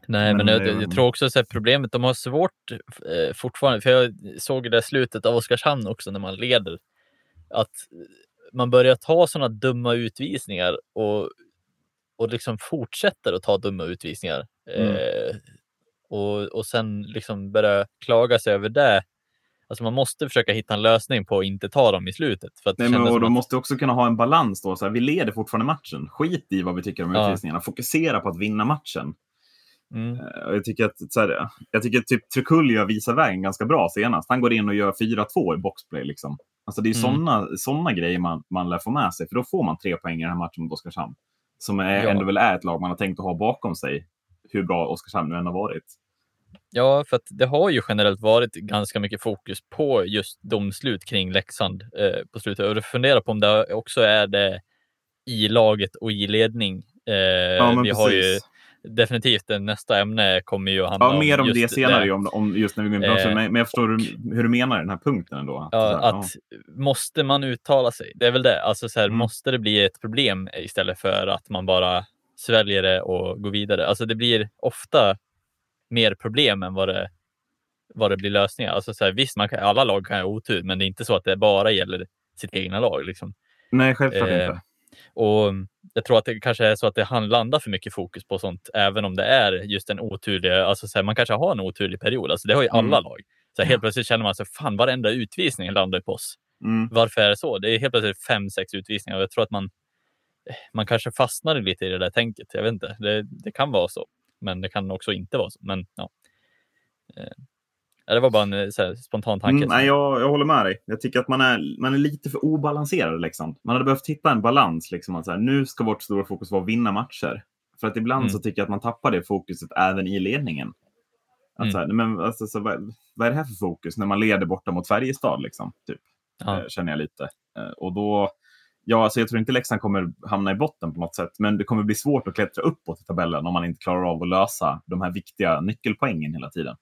C: Nej, men,
A: Men
C: jag,
A: det-
C: jag tror också att problemet, de har svårt eh, fortfarande, för jag såg det där slutet av Oskarshamn också när man leder, att man börjar ta sådana dumma utvisningar och, och liksom fortsätter att ta dumma utvisningar.
A: Mm.
C: Eh, och, och sen liksom börja klaga sig över det. Alltså man måste försöka hitta en lösning på att inte ta dem i slutet. För att
A: Nej, men, och de
C: att-
A: måste också kunna ha en balans då. Så här, vi leder fortfarande matchen. Skit i vad vi tycker om
C: Ja.
A: utvisningarna. Fokusera på att vinna matchen.
C: mm,
A: Eh, Jag tycker att, så här, jag tycker att typ Trukulja visar vägen ganska bra senast. Han går in och gör 4-2 i boxplay. Liksom. Alltså det är
C: Mm.
A: sådana såna grejer man, man lär få med sig. För då får man tre poäng i den här matchen mot Oskarshamn. Som är,
C: Ja.
A: ändå väl är ett lag man har tänkt att ha bakom sig. Hur bra Oskarshamn nu än har varit.
C: Ja, för att det har ju generellt varit ganska mycket fokus på just domslut kring Leksand eh, på slutet. Och jag funderar på om det också är det i laget och i ledning Eh, ja, vi har ju definitivt nästa ämne kommer ju handla
A: ja, mer om, det senare, det. Om, om just när vi går in på eh, men jag förstår hur, hur du menar den här punkten ändå.
C: Att, ja, att ja. måste man uttala sig? Det är väl det. Alltså så här, mm. måste det bli ett problem istället för att man bara sväljer det och går vidare? Alltså det blir ofta mer problem än vad det, vad det blir lösningar. Alltså så här, visst, man kan, alla lag kan ha otur, men det är inte så att det bara gäller sitt egna lag. Liksom.
A: Nej, självklart eh, inte.
C: Och jag tror att det kanske är så att det landar för mycket fokus på sånt, även om det är just en oturlig, alltså så här, man kanske har en oturlig period. Alltså det har ju alla mm. lag. Så här, helt plötsligt känner man sig, fan varenda utvisning landar på oss. Mm. Varför är det så? Det är helt plötsligt fem, sex utvisningar och jag tror att man, man kanske fastnar lite i det där tänket. Jag vet inte, det, det kan vara så, men det kan också inte vara så. Men ja. Det var bara en eh, här, spontan tanke. Mm,
A: nej, jag, jag håller med dig. Jag tycker att man är, man är lite för obalanserad. Liksom. Man hade behövt hitta en balans. Liksom, att så här, nu ska vårt stora fokus vara att vinna matcher. För att ibland mm. så tycker jag att man tappar det fokuset även i ledningen. Att, mm. så här, men, alltså, så, vad, vad, är det här för fokus när man leder borta mot Färjestad? Liksom, typ, ja. eh, känner jag lite. Eh, och då, ja, alltså, jag tror inte Leksand kommer hamna i botten på något sätt, men det kommer bli svårt att klättra uppåt i tabellen om man inte klarar av att lösa de här viktiga nyckelpoängen hela tiden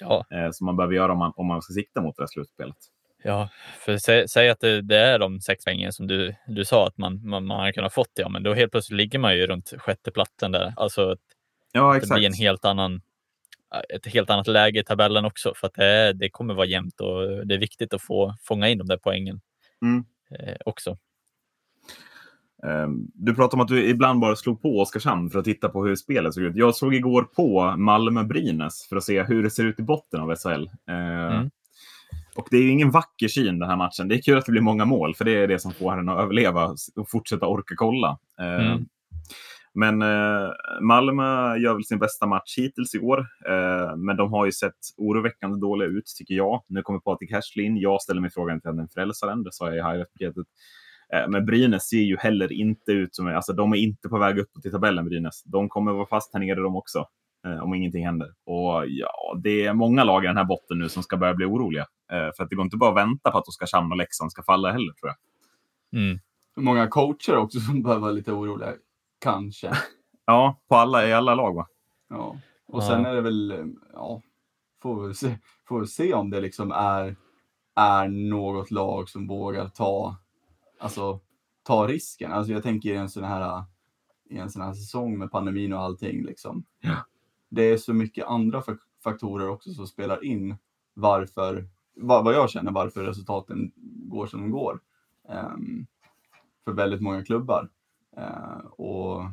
A: ja. eh, som man behöver göra om man, om man ska sikta mot det här slutspelet.
C: Ja, för sä, säg att det, det, är de sex poängen som du, du sa att man, man, man har kunnat fått, ja, men då helt plötsligt ligger man ju runt sjätte platsen där. Alltså, ja, exakt. det blir en helt annan, ett helt annat läge i tabellen också, för att det, det kommer vara jämnt och det är viktigt att få fånga in de där poängen mm. eh, också.
A: Ehm, du pratade om att du ibland bara slog på Oskarshamn för att titta på hur spelet såg ut. Jag såg igår på Malmö-Brynäs för att se hur det ser ut i botten av SHL. Ehm, mm. Och det är ju ingen vacker syn den här matchen. Det är kul att det blir många mål, för det är det som får henne att överleva och fortsätta orka kolla. Ehm, mm. Men eh, Malmö gör väl sin bästa match hittills i år. Men de har ju sett oroväckande dåliga ut, tycker jag. Nu kommer Patrik Härsli in. Jag ställer mig frågan till den frälsaren, det sa jag i highlight-paketet. Eh, men Brynäs ser ju heller inte ut som, alltså de är inte på väg uppåt i tabellen Brynäs. De kommer vara fast här nere de också, eh, om ingenting händer. Och ja, det är många lag i den här botten nu som ska börja bli oroliga. Eh, för att det går inte bara att vänta på att Oskarshamn och Leksand ska falla heller, tror jag.
B: Mm. Många coacher också som behöver vara lite oroliga, kanske.
A: ja, på alla, i alla lag va?
B: Ja, och sen är det väl, ja, får vi se, får vi se om det liksom är, är något lag som vågar ta alltså, ta risken. Alltså, jag tänker i en sån här, i en sån här säsong med pandemin och allting. Liksom. Ja. Det är så mycket andra faktorer också som spelar in varför, vad, jag känner, varför resultaten går som de går. Um, för väldigt många klubbar. Uh, och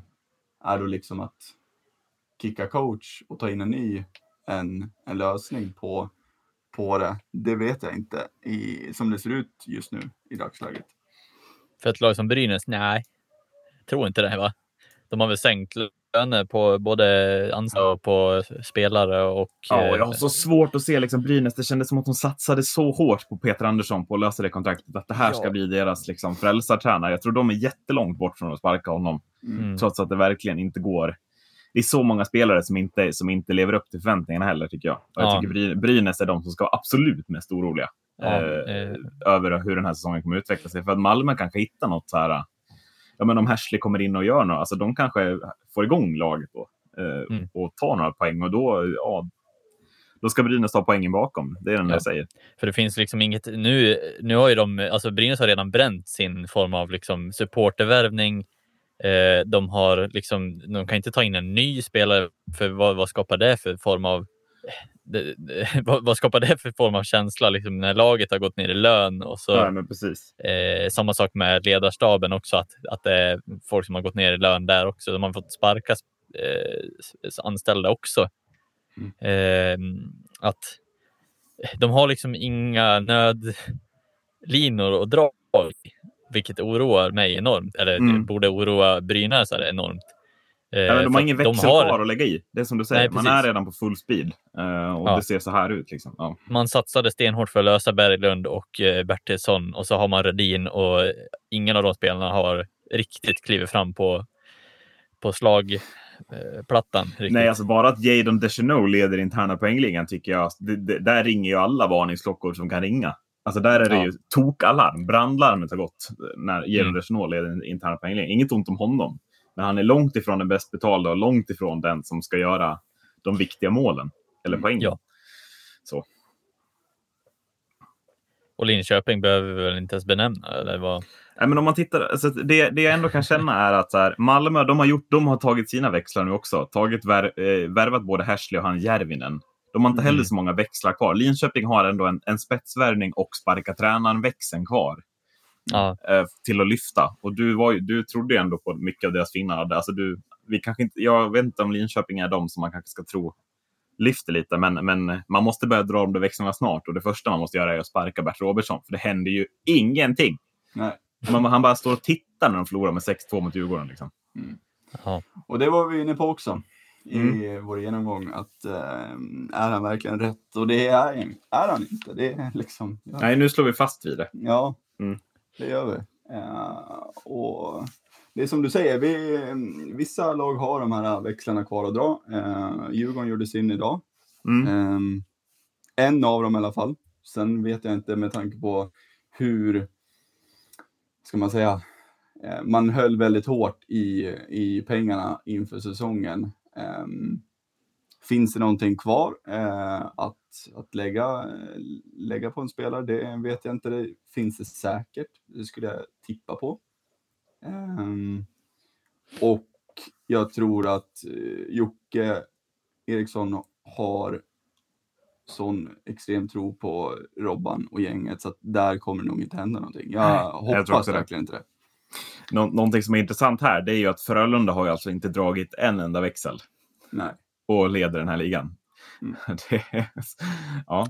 B: är då liksom att kicka coach och ta in en ny en, en lösning på, på det, det vet jag inte i, som det ser ut just nu i dagsläget.
C: För ett lag som Brynäs? Nej, jag tror inte det. va? De har väl sänkt löner på både anställda och på spelare. Och,
A: ja, jag har så svårt att se liksom Brynäs. Det kändes som att de satsade så hårt på Peter Andersson på att lösa det kontraktet. Att det här ja. ska bli deras liksom, frälsartränare. Jag tror de är jättelångt bort från att sparka honom. Mm. Trots att det verkligen inte går. Det är så många spelare som inte, som inte lever upp till förväntningarna heller, tycker jag. Och jag ja. tycker Brynäs är de som ska vara absolut mest oroliga ja, eh, eh, över hur den här säsongen kommer utveckla sig. För att Malmö kanske hittar något så här. Ja, men om Hersley kommer in och gör något, alltså de kanske får igång laget då eh, mm. och tar några poäng och då, ja, då ska Brynäs ta poängen bakom. Det är den ja. jag säger.
C: För det finns liksom inget. Nu, nu har ju de, alltså Brynäs har redan bränt sin form av liksom supportervärvning. Eh, de har liksom, de kan inte ta in en ny spelare för vad, vad skapar det för form av det, det, vad, vad, skapar det för form av känsla liksom, när laget har gått ner i lön? Och så,
A: ja.
C: Eh, samma sak med ledarstaben också, att, att det är folk som har gått ner i lön där också. De har fått sparka eh, anställda också. Mm. Eh, att de har liksom inga nödlinor att dra vilket oroar mig enormt, eller mm. borde oroa Brynäs enormt.
A: Ja, de har ingen växel har... kvar att lägga i. Det är som du säger, Nej, man är redan på full speed uh, och ja. det ser så här ut. Liksom. Ja.
C: Man satsade stenhårt för att lösa Berglund och uh, Bertilsson och så har man Redin och ingen av de spelarna har riktigt klivit fram på, på slagplattan.
A: Uh, Nej, alltså bara att Jadon Deschenaux leder interna poängligan tycker jag, det, det, där ringer ju alla varningsklockor som kan ringa. Alltså där är det ja. ju tokalarm. Brandlarmet har gått när Jadon mm. Deschenaux leder interna poängligan. Inget ont om honom. Men han är långt ifrån den bäst betalda och långt ifrån den som ska göra de viktiga målen. Eller poängen.
C: Ja.
A: Så.
C: Och Linköping behöver vi väl inte ens benämna? Eller vad?
A: Nej, men om man tittar, alltså det, det jag ändå kan känna är att så här, Malmö, de har, gjort, de har tagit sina växlar nu också. Tagit vär, eh, värvat både Hersley och han Järvinen. De har inte heller
C: Mm.
A: så många växlar kvar. Linköping har ändå en, en spetsvärvning och sparka tränaren-växeln kvar
C: Ja,
A: eh, till att lyfta. Och du, var, du trodde ju ändå på mycket av deras finnar. Alltså du, vi kanske inte, jag vet inte om Linköping är de som man kanske ska tro lyfter lite, men, men man måste börja dra de där växlarna snart. Och det första man måste göra är att sparka Bert Robertsson, för det händer ju ingenting.
B: Nej.
A: Man, han bara står och tittar när de förlorar med 6-2 mot Djurgården. Liksom.
C: ja.
B: Och det var vi inne på också i
A: Mm.
B: vår genomgång. Att eh, är han verkligen rätt? Och det är, är han inte. Det är liksom... Ja,
A: Nej, nu slår vi fast vid det.
B: ja
A: Mm.
B: Det gör vi. Eh, och det är som du säger, vi, vissa lag har de här växlarna kvar att dra. Eh, Djurgården gjorde sin idag.
A: Mm.
B: Ehm, en av dem i alla fall. Sen vet jag inte med tanke på hur, ska man säga, eh, man höll väldigt hårt i, i pengarna inför säsongen. Ehm, finns det någonting kvar eh, att, att lägga, lägga på en spelare? Det vet jag inte. Det finns det säkert. Det skulle jag tippa på. Ehm, och jag tror att eh, Jocke Eriksson har sån extrem tro på Robban och gänget så att där kommer det nog inte hända någonting. Jag
A: Nej, jag
B: hoppas
A: det.
B: verkligen inte det.
A: Nå någonting som är intressant här, det är ju att Frölunda har ju alltså inte dragit en enda växel
B: Nej.
A: Och leder den här ligan.
B: Mm.
A: Det är, ja.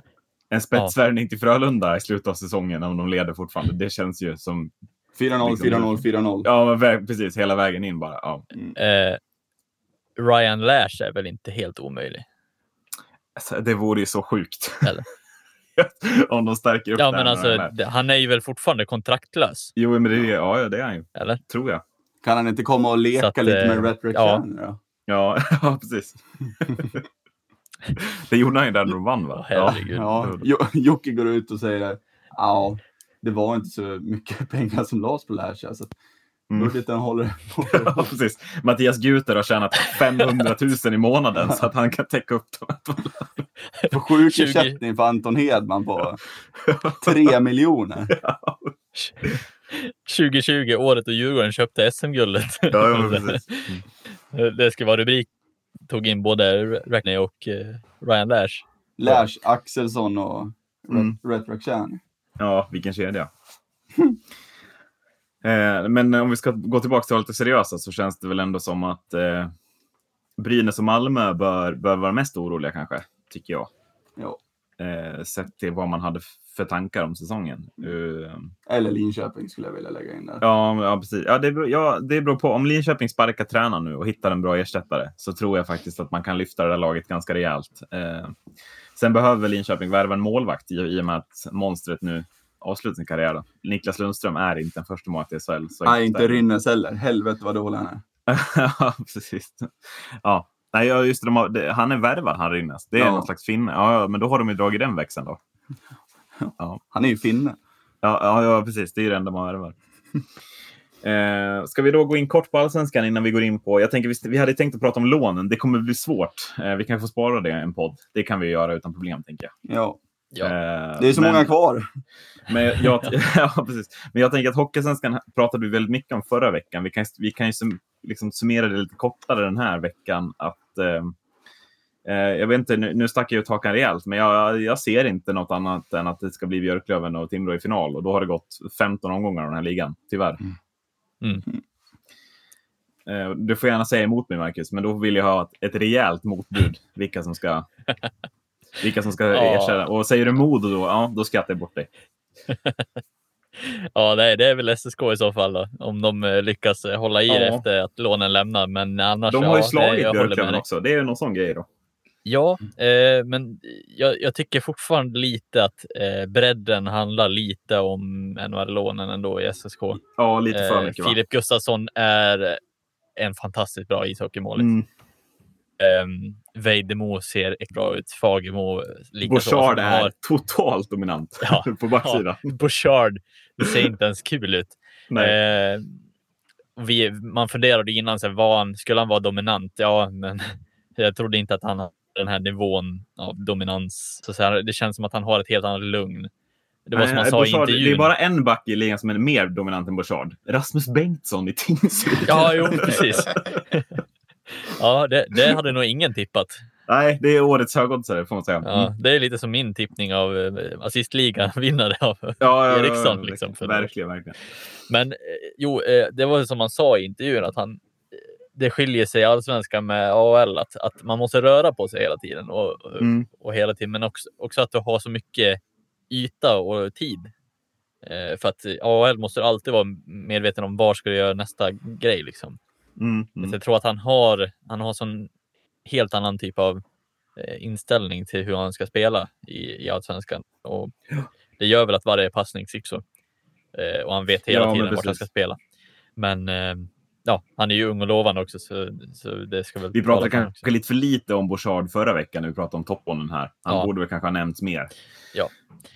A: En spetsvärvning till Frölunda i slutet av säsongen, om de leder fortfarande, det känns ju som...
B: 4-0,
A: Liksom-
B: 4-0, 4-0.
A: Ja, precis. Hela vägen in bara. Ja.
C: Eh, Ryan Lash är väl inte helt omöjlig?
A: Alltså, det vore ju så sjukt.
C: Eller?
A: om de stärker upp
C: Ja, men alltså, han är ju väl fortfarande kontraktlös?
A: Jo, men det ja, ja, det är han ju.
C: Eller?
A: Tror jag.
B: Kan han inte komma och leka
C: att,
B: lite
C: eh,
B: med Ret
C: ja.
B: ja.
A: Ja, ja precis. det gjorde han ju där när de vann, va?
C: Herregud.
B: Ja, Jo- Jocke går ut och säger ja, det var inte så mycket pengar som lades på Lash.
A: Mm.
B: budgeten håller.
A: Ja, precis. Mattias Guter har tjänat 500 000 i månaden så att han kan täcka upp dem.
B: På sjukersättning för Anton Hedman på tre miljoner.
C: 2020, året då Djurgården köpte SM-guldet.
A: Ja, ja, precis.
C: Det ska vara rubrik. Tog in både Rackney och eh, Ryan Lash.
B: Lash, Axelsson och
A: Mm.
B: Ret Rakhshani.
A: Ja, vilken kedja. eh, men om vi ska gå tillbaka till lite seriösa så känns det väl ändå som att eh, Brynäs och Malmö bör, bör vara mest oroliga kanske, tycker jag.
B: Ja.
A: Eh, sett till vad man hade för tankar om säsongen. Eh,
B: Eller Linköping skulle jag vilja lägga in där.
A: Ja, ja precis. Ja, det, beror, ja, det beror på. Om Linköping sparkar tränaren nu och hittar en bra ersättare så tror jag faktiskt att man kan lyfta det där laget ganska rejält. Eh, sen behöver Linköping värva en målvakt i, i och med att monstret nu avslutar sin karriär. Då. Niklas Lundström är inte en första målvakt i SHL.
B: Nej, inte Rinnes heller. Helvete vad dålig han är.
A: ja, precis. Ja. Nej, ja, just det, de har, det, han är värvad, han Rinnes. Det är
B: Ja.
A: någon slags finne. Ja, ja, men då har de ju dragit den växeln då.
B: Han är ju finne.
A: Ja, ja, ja precis. Det är ju det enda man värvar. Eh, ska vi då gå in kort på allsvenskan innan vi går in på... Jag tänker, vi, vi hade tänkt att prata om lånen. Det kommer bli svårt. Eh, vi kan få spara det i en podd. Det kan vi göra utan problem, tänker jag.
B: Ja,
C: Ja.
A: Eh,
B: det är så
A: men,
B: många kvar.
A: Men jag, ja, precis. men jag tänker att Hockeysvenskan pratade vi väldigt mycket om förra veckan. Vi kan, vi kan ju sum, liksom summera det lite kortare den här veckan. Att, eh, eh, jag vet inte, nu, nu stack jag ut hakan rejält, men jag, jag ser inte något annat än att det ska bli Björklöven och Timrå i final. Och då har det gått 15 omgångar av den här ligan, tyvärr.
C: Mm.
A: Eh, Du får gärna säga emot mig, Marcus, men då vill jag ha ett, ett rejält motbud. Vilka som ska, vilka som ska
C: Ja.
A: ersätta. Och säger du Modo då, ja, då skrattar jag bort dig.
C: Ja, det är, det är väl SSK i så fall då, om de eh, lyckas eh, hålla i det
A: Ja.
C: efter att lånen lämnar. Men annars,
A: De har ju
C: ja, det-
A: slagit
C: med
A: Björklöven också. Det är ju någon sån grej då.
C: Ja, eh, men jag, jag tycker fortfarande lite att eh, bredden handlar lite om NHL-lånen ändå i SSK.
A: Ja, lite för
C: Eh,
A: mycket va?
C: Filip Gustafsson är en fantastiskt bra ishockeymålis.
A: Mm.
C: Um, Vejdemo ser bra ut. Fagemo likaså.
A: Bouchard är
C: har-
A: totalt dominant
C: Ja,
A: på backsidan.
C: Bouchard, det ser inte ens kul ut.
A: Nej.
C: Eh, vi, man funderade innan, så var han, skulle han vara dominant? Ja, men jag trodde inte att han hade den här nivån av dominans. Så, så här, det känns som att han har ett helt annat lugn. Det var
A: Nej,
C: som han sa i
A: Bouchard,
C: intervjun.
A: Det är bara en back i ligan som är mer dominant än Bouchard. Rasmus Bengtsson i Tingsryd.
C: Ja, jo, precis. ja, det, det hade nog ingen tippat.
A: Nej, det är årets högoddsare får man säga.
C: Ja,
A: Mm.
C: det är lite som min tippning av eh, assistligan, vinnare av
A: Ja, ja,
C: Eriksson.
A: ja,
C: liksom,
A: verkligen, verkligen.
C: Men eh, jo, eh, det var som han sa i intervjun att han, det skiljer sig i allsvenskan med AHL att, att man måste röra på sig hela tiden och,
A: Mm.
C: och hela tiden, men också, också att du har så mycket yta och tid. För att AHL måste alltid vara medveten om var ska du göra nästa grej liksom.
A: Mm. Mm.
C: jag tror att han har, han har sån helt annan typ av eh, inställning till hur han ska spela i, i allsvenskan. Och det gör väl att varje passning så. Eh, och han vet hela
A: Ja,
C: tiden vart han ska spela. Men eh, ja, han är ju ung och lovande också, så, så det ska väl
A: Vi pratade kanske lite för lite om Bouchard förra veckan när vi pratade om topponen här. Han
C: Ja.
A: borde väl kanske ha nämnts mer.
C: Ja.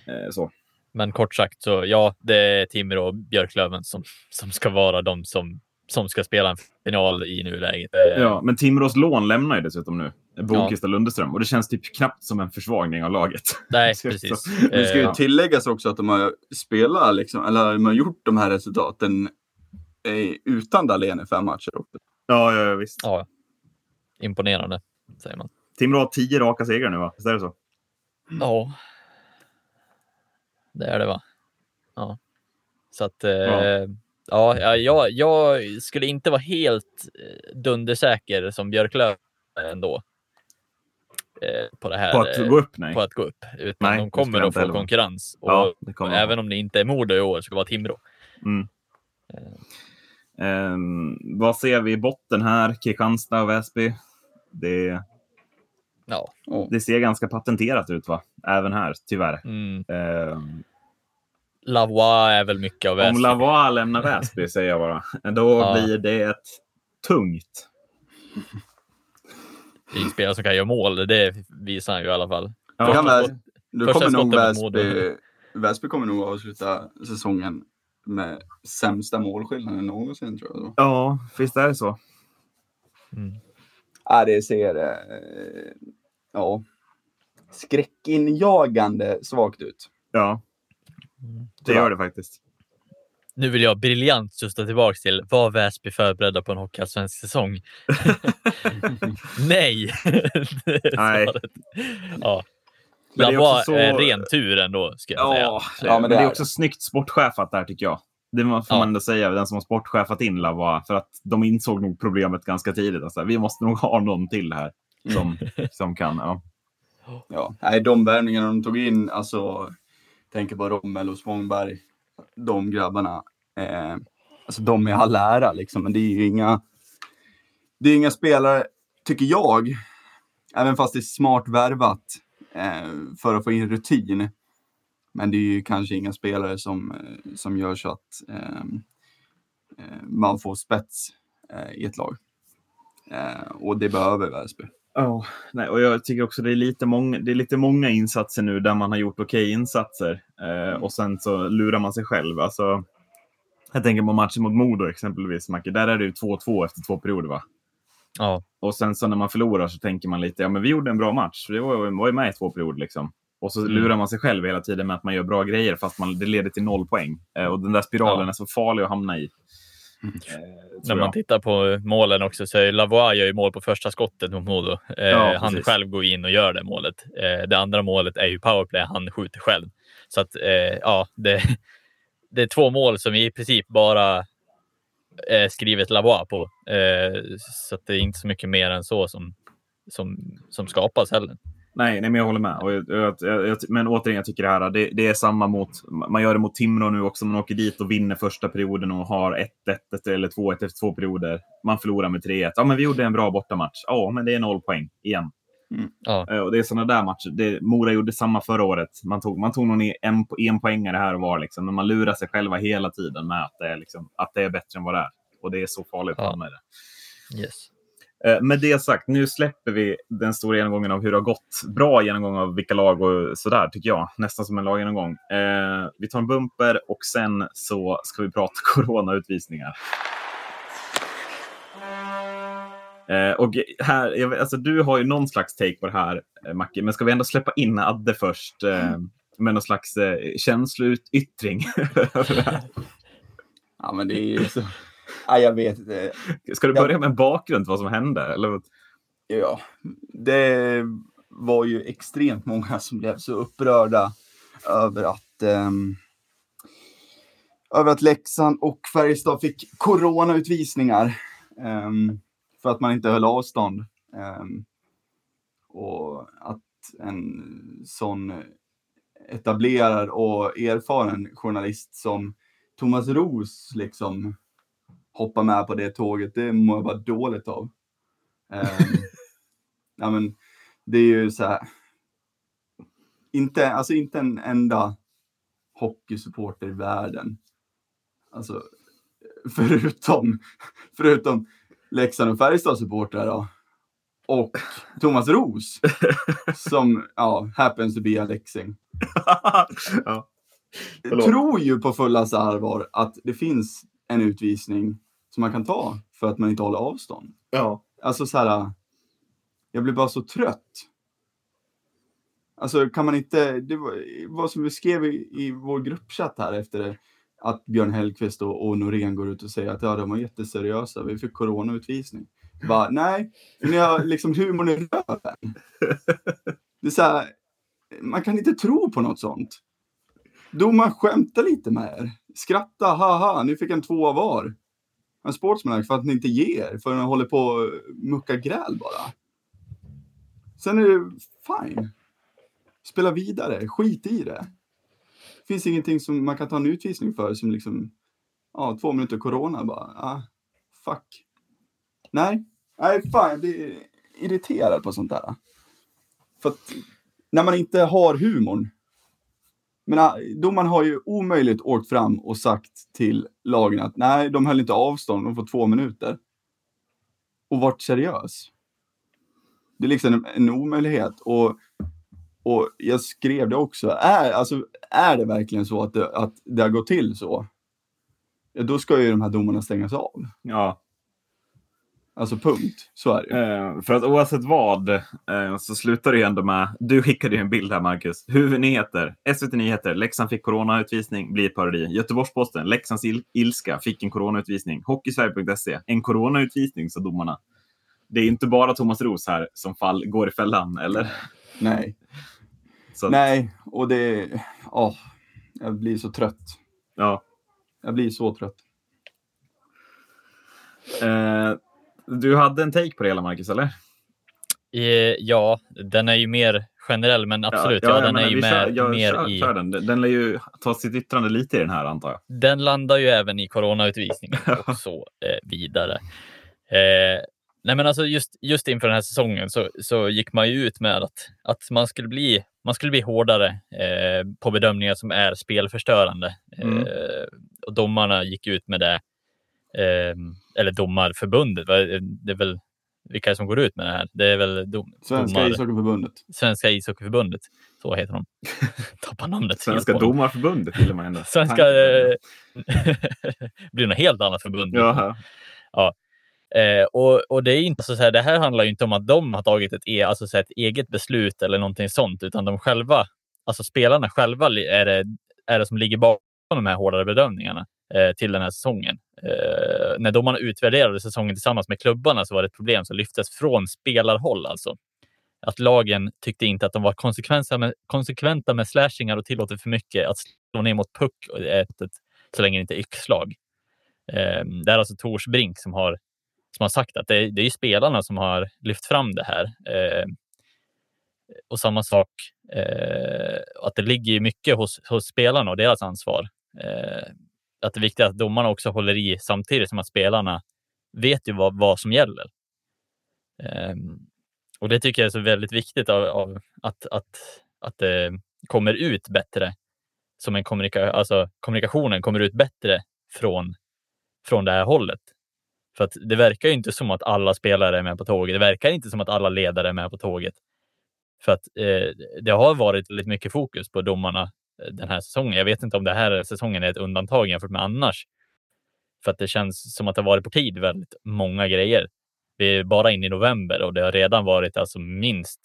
A: Eh, så.
C: Men kort sagt så ja, det är Timrå och Björklöven som, som ska vara de som, som ska spela en final i nuläget. Eh,
A: Ja, men Timrås lån lämnar ju dessutom nu. Bokvist och Lundeström. Och det känns typ knappt som en försvagning av laget.
C: Nej,
A: Så-
C: precis.
B: Det ska ju
C: Eh,
B: tilläggas också att de har spelat, liksom, eller de har gjort de här resultaten eh, utan Dahlén i fem matcher. Också.
A: Ja, ja, ja visst.
C: ja, imponerande, säger man.
A: Timrå har tio raka segrar nu, va? Visst är det så?
C: Ja. Det är det va? Ja. Så att eh,
A: Ja.
C: ja, ja jag, jag skulle inte vara helt eh, dundersäker som Björklöven ändå. Eh, på det här.
A: På att gå upp, nej.
C: på att gå upp. Utan
A: Nej,
C: de
A: det
C: kommer att få
A: heller
C: konkurrens. Och
A: Ja, det kommer
C: även om det inte är Modo i år, ska vara Timrå.
A: Mm. Ehm, vad ser vi i botten här? Kristianstad och Väsby. Det,
C: Ja.
A: Det ser ganska patenterat ut, va? Även här, tyvärr.
C: Mm.
A: Ehm,
C: Lavois är väl mycket av
A: om
C: Väsby.
A: Lavois lämnar Väsby, säger jag bara, då
C: Ja.
A: blir det ett tungt.
C: Det är en spelare som kan göra mål. Det visar han ju i alla fall.
A: Ja,
B: kan väl,
C: första
B: kommer nog Väsby, Väsby kommer nog avsluta säsongen med sämsta målskillnaden någonsin tror jag. Då.
A: Ja, visst är det så.
C: Mm.
B: Ja, det ser eh, ja, skräckinjagande svagt ut.
A: Ja, det
B: Tyvärr.
A: gör det faktiskt.
C: Nu vill jag briljant justa tillbaka till, var Väsby förberedda på en hockeyallsvensk säsong? Nej! Det
A: Nej.
C: Ja.
A: Men det också så-
C: ren tur ändå, ska jag säga.
A: Ja,
B: Ja, men det
A: det är också snyggt sportchefat där tycker jag. Det får
C: Ja.
A: man ändå säga, den som har sportchefat in Lavois. För att de insåg nog problemet ganska tidigt. Alltså, vi måste nog ha någon till här som, som kan. Ja.
B: Ja, nej, de värvningarna de tog in, alltså, tänker på Rommel och Spångberg, de grabbarna, eh, alltså de är all ära liksom, men det är ju inga, det är inga spelare, tycker jag, även fast det är smart värvat eh, för att få in rutin. Men det är ju kanske inga spelare som, eh, som gör så att eh, eh, man får spets eh, i ett lag. Eh, och det behöver Väsby.
A: Oh, nej, och jag tycker också det är, lite många, det är lite många insatser nu där man har gjort okej insatser. Eh, och sen så lurar man sig själv. Alltså, jag tänker på matchen mot Modo exempelvis, Macke. Där är det ju 2-2 efter två perioder, va?
C: Ja.
A: Och sen så när man förlorar så tänker man lite, ja men vi gjorde en bra match. Vi var, var ju med i två perioder liksom. Och så
C: Mm.
A: lurar man sig själv hela tiden med att man gör bra grejer fast man, det leder till noll poäng. Eh, och den där spiralen
C: Ja.
A: är så farlig att hamna i.
B: Mm.
A: Eh,
C: När man tittar på målen också så är Lavois gör ju mål på första skottet mot Modo. Eh,
A: Ja,
C: han
A: precis.
C: själv går in och gör det målet. Eh, det andra målet är ju powerplay, han skjuter själv. Så att eh, ja, det, det är två mål som i princip bara är skrivet Lavois på. Så det är inte så mycket mer än så som, som, som skapas heller.
A: Nej, nej, men jag håller med. Och jag, jag, jag, jag, men återigen, jag tycker det här, det, det är samma mot, man gör det mot Timrå nu också. Man åker dit och vinner första perioden och har 1-1 eller 2-1 efter två perioder. Man förlorar med 3-1. Ja, men vi gjorde en bra bortamatch. Ja, men det är noll poäng igen.
C: Ja.
A: Eh, Och det är sådana där matcher. Det, Mora gjorde samma förra året. Man tog, man tog någon en, en poängare här och var, liksom, men man lurar sig själva hela tiden med att det, är, liksom, att det är bättre än vad det är. Och det är så farligt att
C: Ja.
A: hamna i det.
C: Yes.
A: Eh, med det sagt, nu släpper vi den stora genomgången av hur det har gått. Bra genomgång av vilka lag och sådär, tycker jag. Nästan som en laggenomgång. Eh, vi tar en bumper och sen så ska vi prata coronautvisningar. Eh, och här, alltså, du har ju någon slags take på det här, eh, Macke, men ska vi ändå släppa in Adde först eh, med någon slags eh, känsloyttring?
B: ja, men det är ju så... Ja, jag vet inte.
A: Ska du börja med en bakgrund vad som hände? Eller?
B: Ja, det var ju extremt många som blev så upprörda över att um, över att Leksand och Färjestad fick coronautvisningar um, för att man inte höll avstånd. Um, och att en sån etablerad och erfaren journalist som Thomas Ros liksom hoppar med på det tåget, det mår jag bara dåligt av. Um, ja, men det är ju så här. Inte, alltså inte en enda hockeysupporter i världen. Alltså, förutom, förutom Leksand och Färjestad supportrar då. Och Thomas Ros. som, ja, happens to be a Leksing. ja. Tror ju på fullaste allvar att det finns en utvisning som man kan ta för att man inte håller avstånd.
A: Ja.
B: Alltså så här, jag blir bara så trött. Alltså kan man inte, det var, vad som vi skrev i, i vår gruppchatt här efter att Björn Hellkvist och, och Norén går ut och säger att ja, de var jätteseriösa, vi fick coronautvisning. Bara, nej, ni har liksom humorn i röven. Det är så här, man kan inte tro på något sånt. Domaren skämtar lite med er. Skratta, haha, ni fick en tvåa var. En sportsman för att ni inte ger, för att ni håller på och mucka gräl bara. Sen är det fine. Spela vidare, skit i det. Det finns ingenting som man kan ta en utvisning för som liksom, ja, två minuter corona bara, ah, fuck. Nej, nej, fan, jag blir irriterad på sånt där. För att när man inte har humorn. Men äh, domaren har ju omöjligt åkt fram och sagt till lagen att nej, de höll inte avstånd, de får två minuter. Och varit seriös. Det är liksom en, omöjlighet. Och, och jag skrev det också. Är, alltså, är det verkligen så att det, att det har gått till så? Ja, då ska ju de här domarna stängas av.
A: Ja.
B: Alltså punkt. Så är det.
A: Eh, för att oavsett vad eh, så slutar det ändå med, du skickade ju en bild här Marcus. Huvudnyheter, SVT Nyheter, Leksand fick coronautvisning, blir parodi. Göteborgs-Posten, Leksands il ilska, fick en coronautvisning. Hockeysverige.se, en coronautvisning, sa domarna det är inte bara Thomas Ros här som fall går i fällan, eller?
B: Nej. Så. Nej, och det... Åh, jag blir så trött.
A: Ja.
B: Jag blir så trött.
A: Eh, du hade en take på det hela, Marcus, eller?
C: Eh, ja, den är ju mer generell, men absolut. Ja, ja, ja den är ju med, kör, jag, mer
A: kör,
C: i...
A: Kör den. den lär ju ta sitt yttrande lite i den här, antar jag.
C: Den landar ju även i coronautvisningen och så eh, vidare. Eh, Nej, men alltså just, just inför den här säsongen så, så gick man ju ut med att, att man, skulle bli, man skulle bli hårdare eh, på bedömningar som är spelförstörande. Mm. Eh, och domarna gick ut med det, eller domarförbundet, det är väl vilka som går ut med det här? Det är väl dom,
B: Svenska domar, ishockeyförbundet.
C: Svenska ishockeyförbundet, så heter de. Tappar namnet.
A: Svenska domarförbundet vill man ändå.
C: Svenska... Eh, blir något helt annat förbund.
A: Jaha.
C: Ja. Eh, och, och, det är inte så här, det här handlar ju inte om att de har tagit ett, e, alltså så här, ett eget beslut eller någonting sånt, utan de själva, alltså spelarna själva är det, är det som ligger bakom de här hårdare bedömningarna eh, till den här säsongen. Eh, när domarna utvärderade säsongen tillsammans med klubbarna så var det ett problem som lyftes från spelarhåll alltså. Att lagen tyckte inte att de var konsekventa med, konsekventa med slashingar och tillåter för mycket att slå ner mot puck så länge det inte är yxslag. Eh, det är alltså Tors Brink som har som har sagt att det, det är spelarna som har lyft fram det här. Eh, och samma sak, eh, att det ligger mycket hos, hos spelarna och deras ansvar. Eh, att det är viktigt att domarna också håller i samtidigt som att spelarna vet ju vad, vad som gäller. Um, och det tycker jag är så väldigt viktigt av, av att, att, att det kommer ut bättre som en kommunika alltså kommunikationen kommer ut bättre från, från det här hållet. För att det verkar ju inte som att alla spelare är med på tåget. Det verkar inte som att alla ledare är med på tåget. För att eh, det har varit väldigt mycket fokus på domarna den här säsongen. Jag vet inte om det här säsongen är ett undantag jämfört med annars. För att det känns som att det har varit på tid väldigt många grejer. Vi är bara inne i november och det har redan varit alltså minst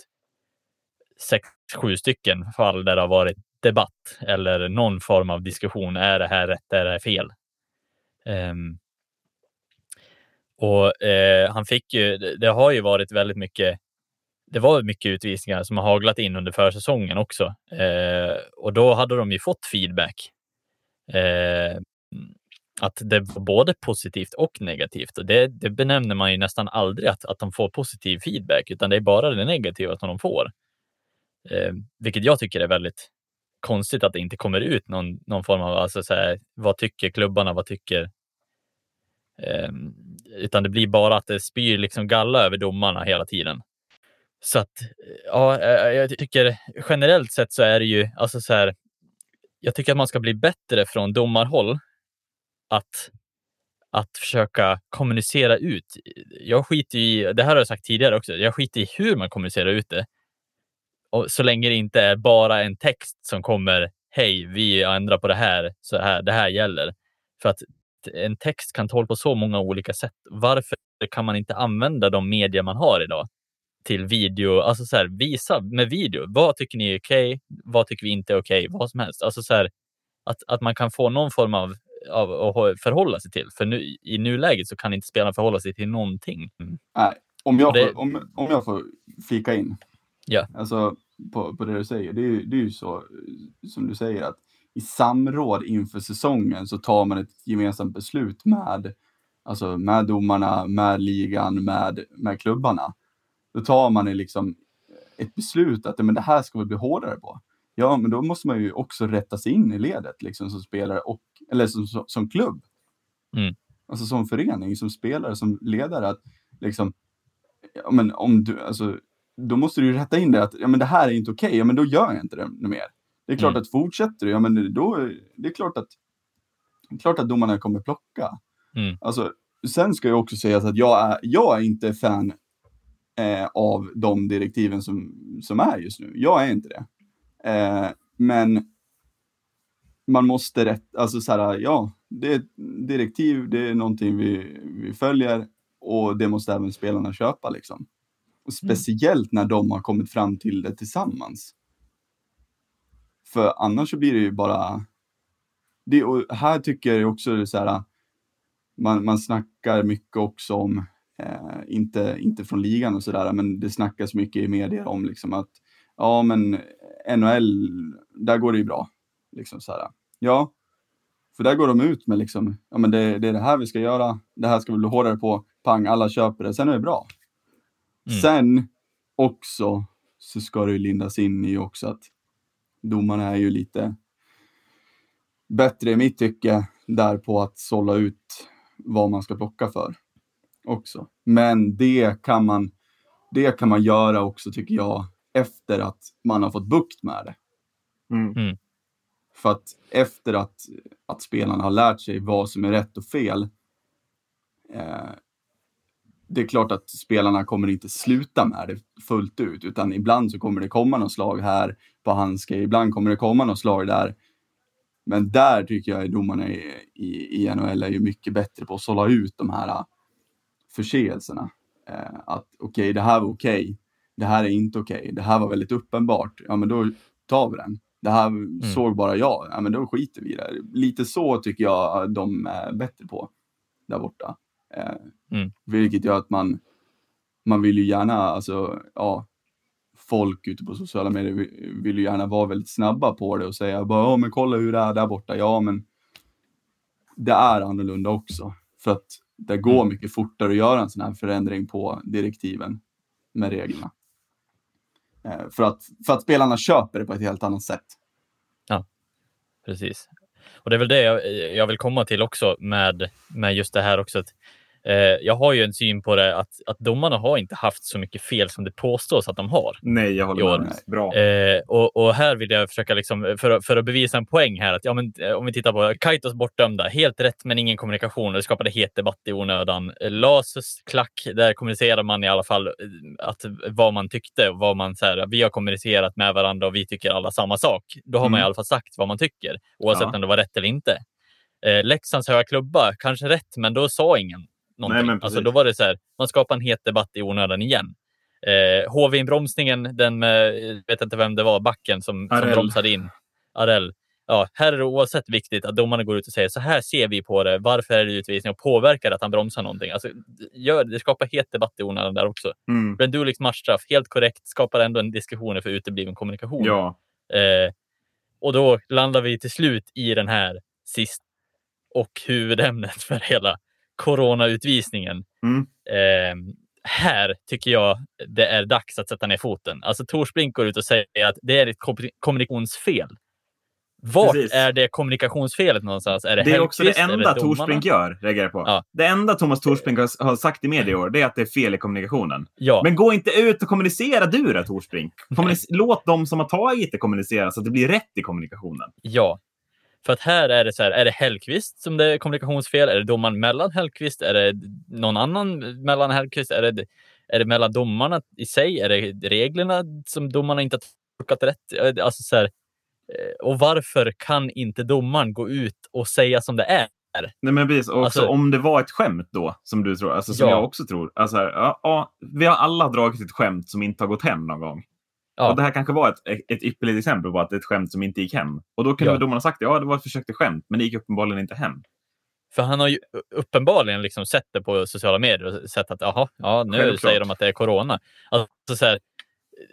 C: sex, sju stycken fall där det har varit debatt eller någon form av diskussion. Är det här rätt? Är det här fel? Um, och eh, han fick ju, det har ju varit väldigt mycket det var mycket utvisningar som har haglat in under försäsongen också. Eh, och då hade de ju fått feedback. Eh, att det var både positivt och negativt. Och det, det benämner man ju nästan aldrig att, att de får positiv feedback, utan det är bara det negativa som de får. Eh, vilket jag tycker är väldigt konstigt att det inte kommer ut någon, någon form av, alltså så här, vad tycker klubbarna, vad tycker eh, utan det blir bara att det spyr liksom galla över domarna hela tiden. Så att, ja, jag tycker generellt sett så är det ju, alltså så här, jag tycker att man ska bli bättre från domarhåll att, att försöka kommunicera ut. Jag skiter i, det här har jag sagt tidigare också, jag skiter i hur man kommunicerar ut det. Och så länge det inte är bara en text som kommer, hej, vi ändrar på det här, så här, det här gäller. För att en text kan tolkas på så många olika sätt. Varför kan man inte använda de medier man har idag till video? Alltså så här, visa med video. Vad tycker ni är okej? Okay? Vad tycker vi inte är okej? Okay? Vad som helst. Alltså så här, att, att man kan få någon form av, av att förhålla sig till. För nu, i nuläget så kan inte spelarna förhålla sig till någonting.
B: Mm. Nej, om jag, det... får, om, om jag får flika in.
C: Ja.
B: Alltså på, på det du säger. Det är, det är ju så som du säger att i samråd inför säsongen så tar man ett gemensamt beslut med, alltså med domarna, med ligan, med, med klubbarna. Då tar man liksom ett beslut att men det här ska vi bli hårdare på. Ja, men då måste man ju också rätta sig in i ledet liksom som spelare och eller som, som, som klubb.
C: Mm.
B: Alltså som förening, som spelare, som ledare att liksom, ja, men om du, alltså, då måste du ju rätta in det att ja, men det här är inte okej, okay. ja, men då gör jag inte det mer. Det är klart mm. att fortsätter du, ja men då, det är klart att, klart att domarna kommer plocka.
C: Mm.
B: Alltså, sen ska jag också säga att jag är, jag är inte fan eh, av de direktiven som, som är just nu. Jag är inte det. Eh, men man måste rätt, alltså så här, ja, det är ett direktiv, det är någonting vi, vi följer och det måste även spelarna köpa liksom. Och mm. speciellt när de har kommit fram till det tillsammans. För annars så blir det ju bara... Det, och här tycker jag också så här, man, man snackar mycket också om, eh, inte, inte från ligan och sådär, men det snackas mycket i media om liksom att ja, men NHL, där går det ju bra. Liksom så här. Ja, för där går de ut med liksom, ja men det, det är det här vi ska göra, det här ska vi bli hårdare på, pang, alla köper det, sen är det bra. Mm. Sen också så ska det ju lindas in i också att domarna är ju lite bättre i mitt tycke där på att sålla ut vad man ska plocka för också. Men det kan man, det kan man göra också tycker jag efter att man har fått bukt med det.
C: Mm. mm.
B: För att efter att, att spelarna har lärt sig vad som är rätt och fel eh, det är klart att spelarna kommer inte sluta med det fullt ut, utan ibland så kommer det komma något slag här på handske, ibland kommer det komma något slag där. Men där tycker jag att domarna i, i, i NHL är ju mycket bättre på att sålla ut de här förseelserna. Eh, att okej, okay, det här var okej, okay. det här är inte okej, okay. det här var väldigt uppenbart, ja men då tar vi den. Det här mm. såg bara jag, ja men då skiter vi i det. Lite så tycker jag de är bättre på där borta.
C: Eh, mm.
B: Vilket gör att man, man vill ju gärna, alltså, ja, folk ute på sociala medier vill ju gärna vara väldigt snabba på det och säga bara, ja men kolla hur det är där borta. Ja, men det är annorlunda också. För att det går mm. mycket fortare att göra en sån här förändring på direktiven med reglerna. Eh, för, att, för att spelarna köper det på ett helt annat sätt.
C: Ja, precis. Och det är väl det jag, jag vill komma till också med, med just det här också. Att jag har ju en syn på det att, att domarna har inte haft så mycket fel som det påstås att de har.
A: Nej, jag håller med. Bra.
C: Eh, och, och, här vill jag försöka, liksom, för, för att bevisa en poäng här, att ja, men, eh, om vi tittar på Kaitos bortdömda, helt rätt men ingen kommunikation och det skapade het debatt i onödan. Lasus klack, där kommunicerade man i alla fall eh, att, vad man tyckte och vad man, så här, vi har kommunicerat med varandra och vi tycker alla samma sak. Då har mm. man i mm. alla fall sagt vad man tycker, oavsett ja. om det var rätt eller inte. Eh, Leksands höga klubba, kanske rätt, men då sa ingen någonting.
A: men
C: alltså, då var det så här, man skapade en het debatt i onödan igen. Eh, HV-inbromsningen, den med, vet inte vem det var, backen som, som bromsade in. Arell. Ja, här är det oavsett viktigt att domarna går ut och säger så här ser vi på det. Varför är det utvisning och påverkar att han bromsar någonting? Alltså, gör, det skapar het debatt i onödan där också.
A: Mm.
C: Brenduliks matchstraff, helt korrekt, skapar ändå en diskussion för utebliven kommunikation.
A: Ja,
C: Eh, och då landar vi till slut i den här sist och huvudämnet för hela coronautvisningen.
A: Mm.
C: Eh, här tycker jag det är dags att sätta ner foten. Alltså Torsbrink går ut och säger att det är ett kom- kommunikationsfel. Vart
A: Precis.
C: är det kommunikationsfelet någonstans? Är det,
A: det är också det enda
C: domarna?
A: Torsbrink gör, reagerar på.
C: Ja.
A: Det enda Thomas Torsbrink har, sagt i media i år, det är att det är fel i kommunikationen.
C: Ja,
A: Men gå inte ut och kommunicera du då, Torsbrink. Kommunic- Låt de som har tagit det kommunicera så att det blir rätt i kommunikationen.
C: ja. För att här är det så här, är det Hellqvist som det är kommunikationsfel? Är det domaren mellan Hellqvist? Är det någon annan mellan Hellqvist? Är det, är det mellan domarna i sig? Är det reglerna som domarna inte har tolkat rätt? Alltså så här, eh, och varför kan inte domaren gå ut och säga som det är?
A: Nej, men precis. Och
C: Alltså-
A: om det var ett skämt då, som du tror, alltså som
C: Ja.
A: jag också tror. Alltså, ja, ja, vi har alla dragit ett skämt som inte har gått hem någon gång.
C: Ja.
A: Och det här kanske var ett, ett ypperligt exempel på att det är ett skämt som inte gick hem. Och då kunde
C: Ja.
A: väl domarna sagt ja, det var ett försök till skämt, men det gick uppenbarligen inte hem.
C: För han har ju uppenbarligen liksom sett det på sociala medier och sett att jaha, ja, nu
A: Självklart.
C: säger de att det är corona. Alltså, så här,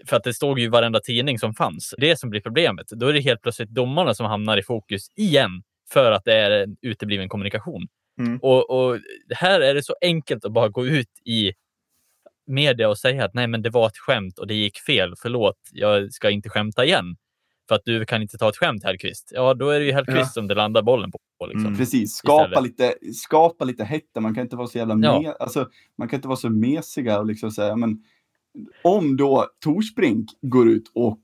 C: för att det stod ju i varenda tidning som fanns. Det som blir problemet. Då är det helt plötsligt domarna som hamnar i fokus igen för att det är en utebliven kommunikation.
A: Mm.
C: Och, och här är det så enkelt att bara gå ut i media och säga att nej, men det var ett skämt och det gick fel. Förlåt, jag ska inte skämta igen. För att du kan inte ta ett skämt Hellkvist. Ja, då är det ju Hellkvist
A: Ja.
C: som det landar bollen på. Liksom.
A: Mm.
B: Precis, skapa
C: Istället.
B: lite, skapa lite hetta. Man kan inte vara så jävla
C: Ja.
B: me- alltså, man kan inte vara så mesiga och liksom säga, men om då Torsbrink går ut och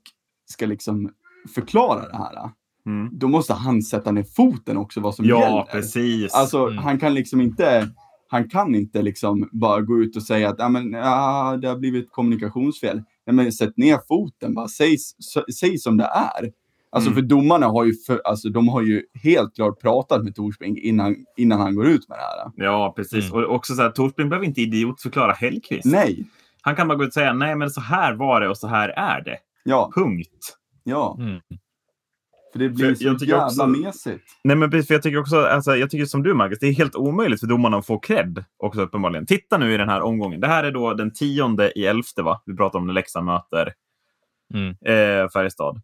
B: ska liksom förklara det här,
A: Mm.
B: då måste han sätta ner foten också vad som
A: Ja,
B: gäller.
A: precis.
B: Alltså,
C: Mm.
B: han kan liksom inte, han kan inte liksom bara gå ut och säga att ja, men, ja, det har blivit kommunikationsfel. Nej, men sätt ner foten, bara säg, säg som det är. Alltså
A: Mm.
B: för domarna har ju, för, alltså, de har ju helt klart pratat med Torsbrink innan, innan han går ut med det här.
A: Ja, precis.
C: Mm.
A: Och också så här, Torsbrink behöver inte idiotförklara Hellkvist.
B: Nej,
A: Han kan bara gå ut och säga nej, men så här var det och så här är det.
B: ja,
A: Punkt.
B: ja.
C: Mm.
B: För det blir
A: För
B: så
A: jag tycker
B: jävla
A: också-
B: mesigt.
A: Nej, men precis, för jag tycker också, alltså, jag tycker som du Marcus, det är helt omöjligt för domarna att få cred också uppenbarligen. Titta nu i den här omgången. Det här är då den tionde i elfte, va? Vi pratar om när Leksand möter
C: Mm.
A: eh, Färjestad.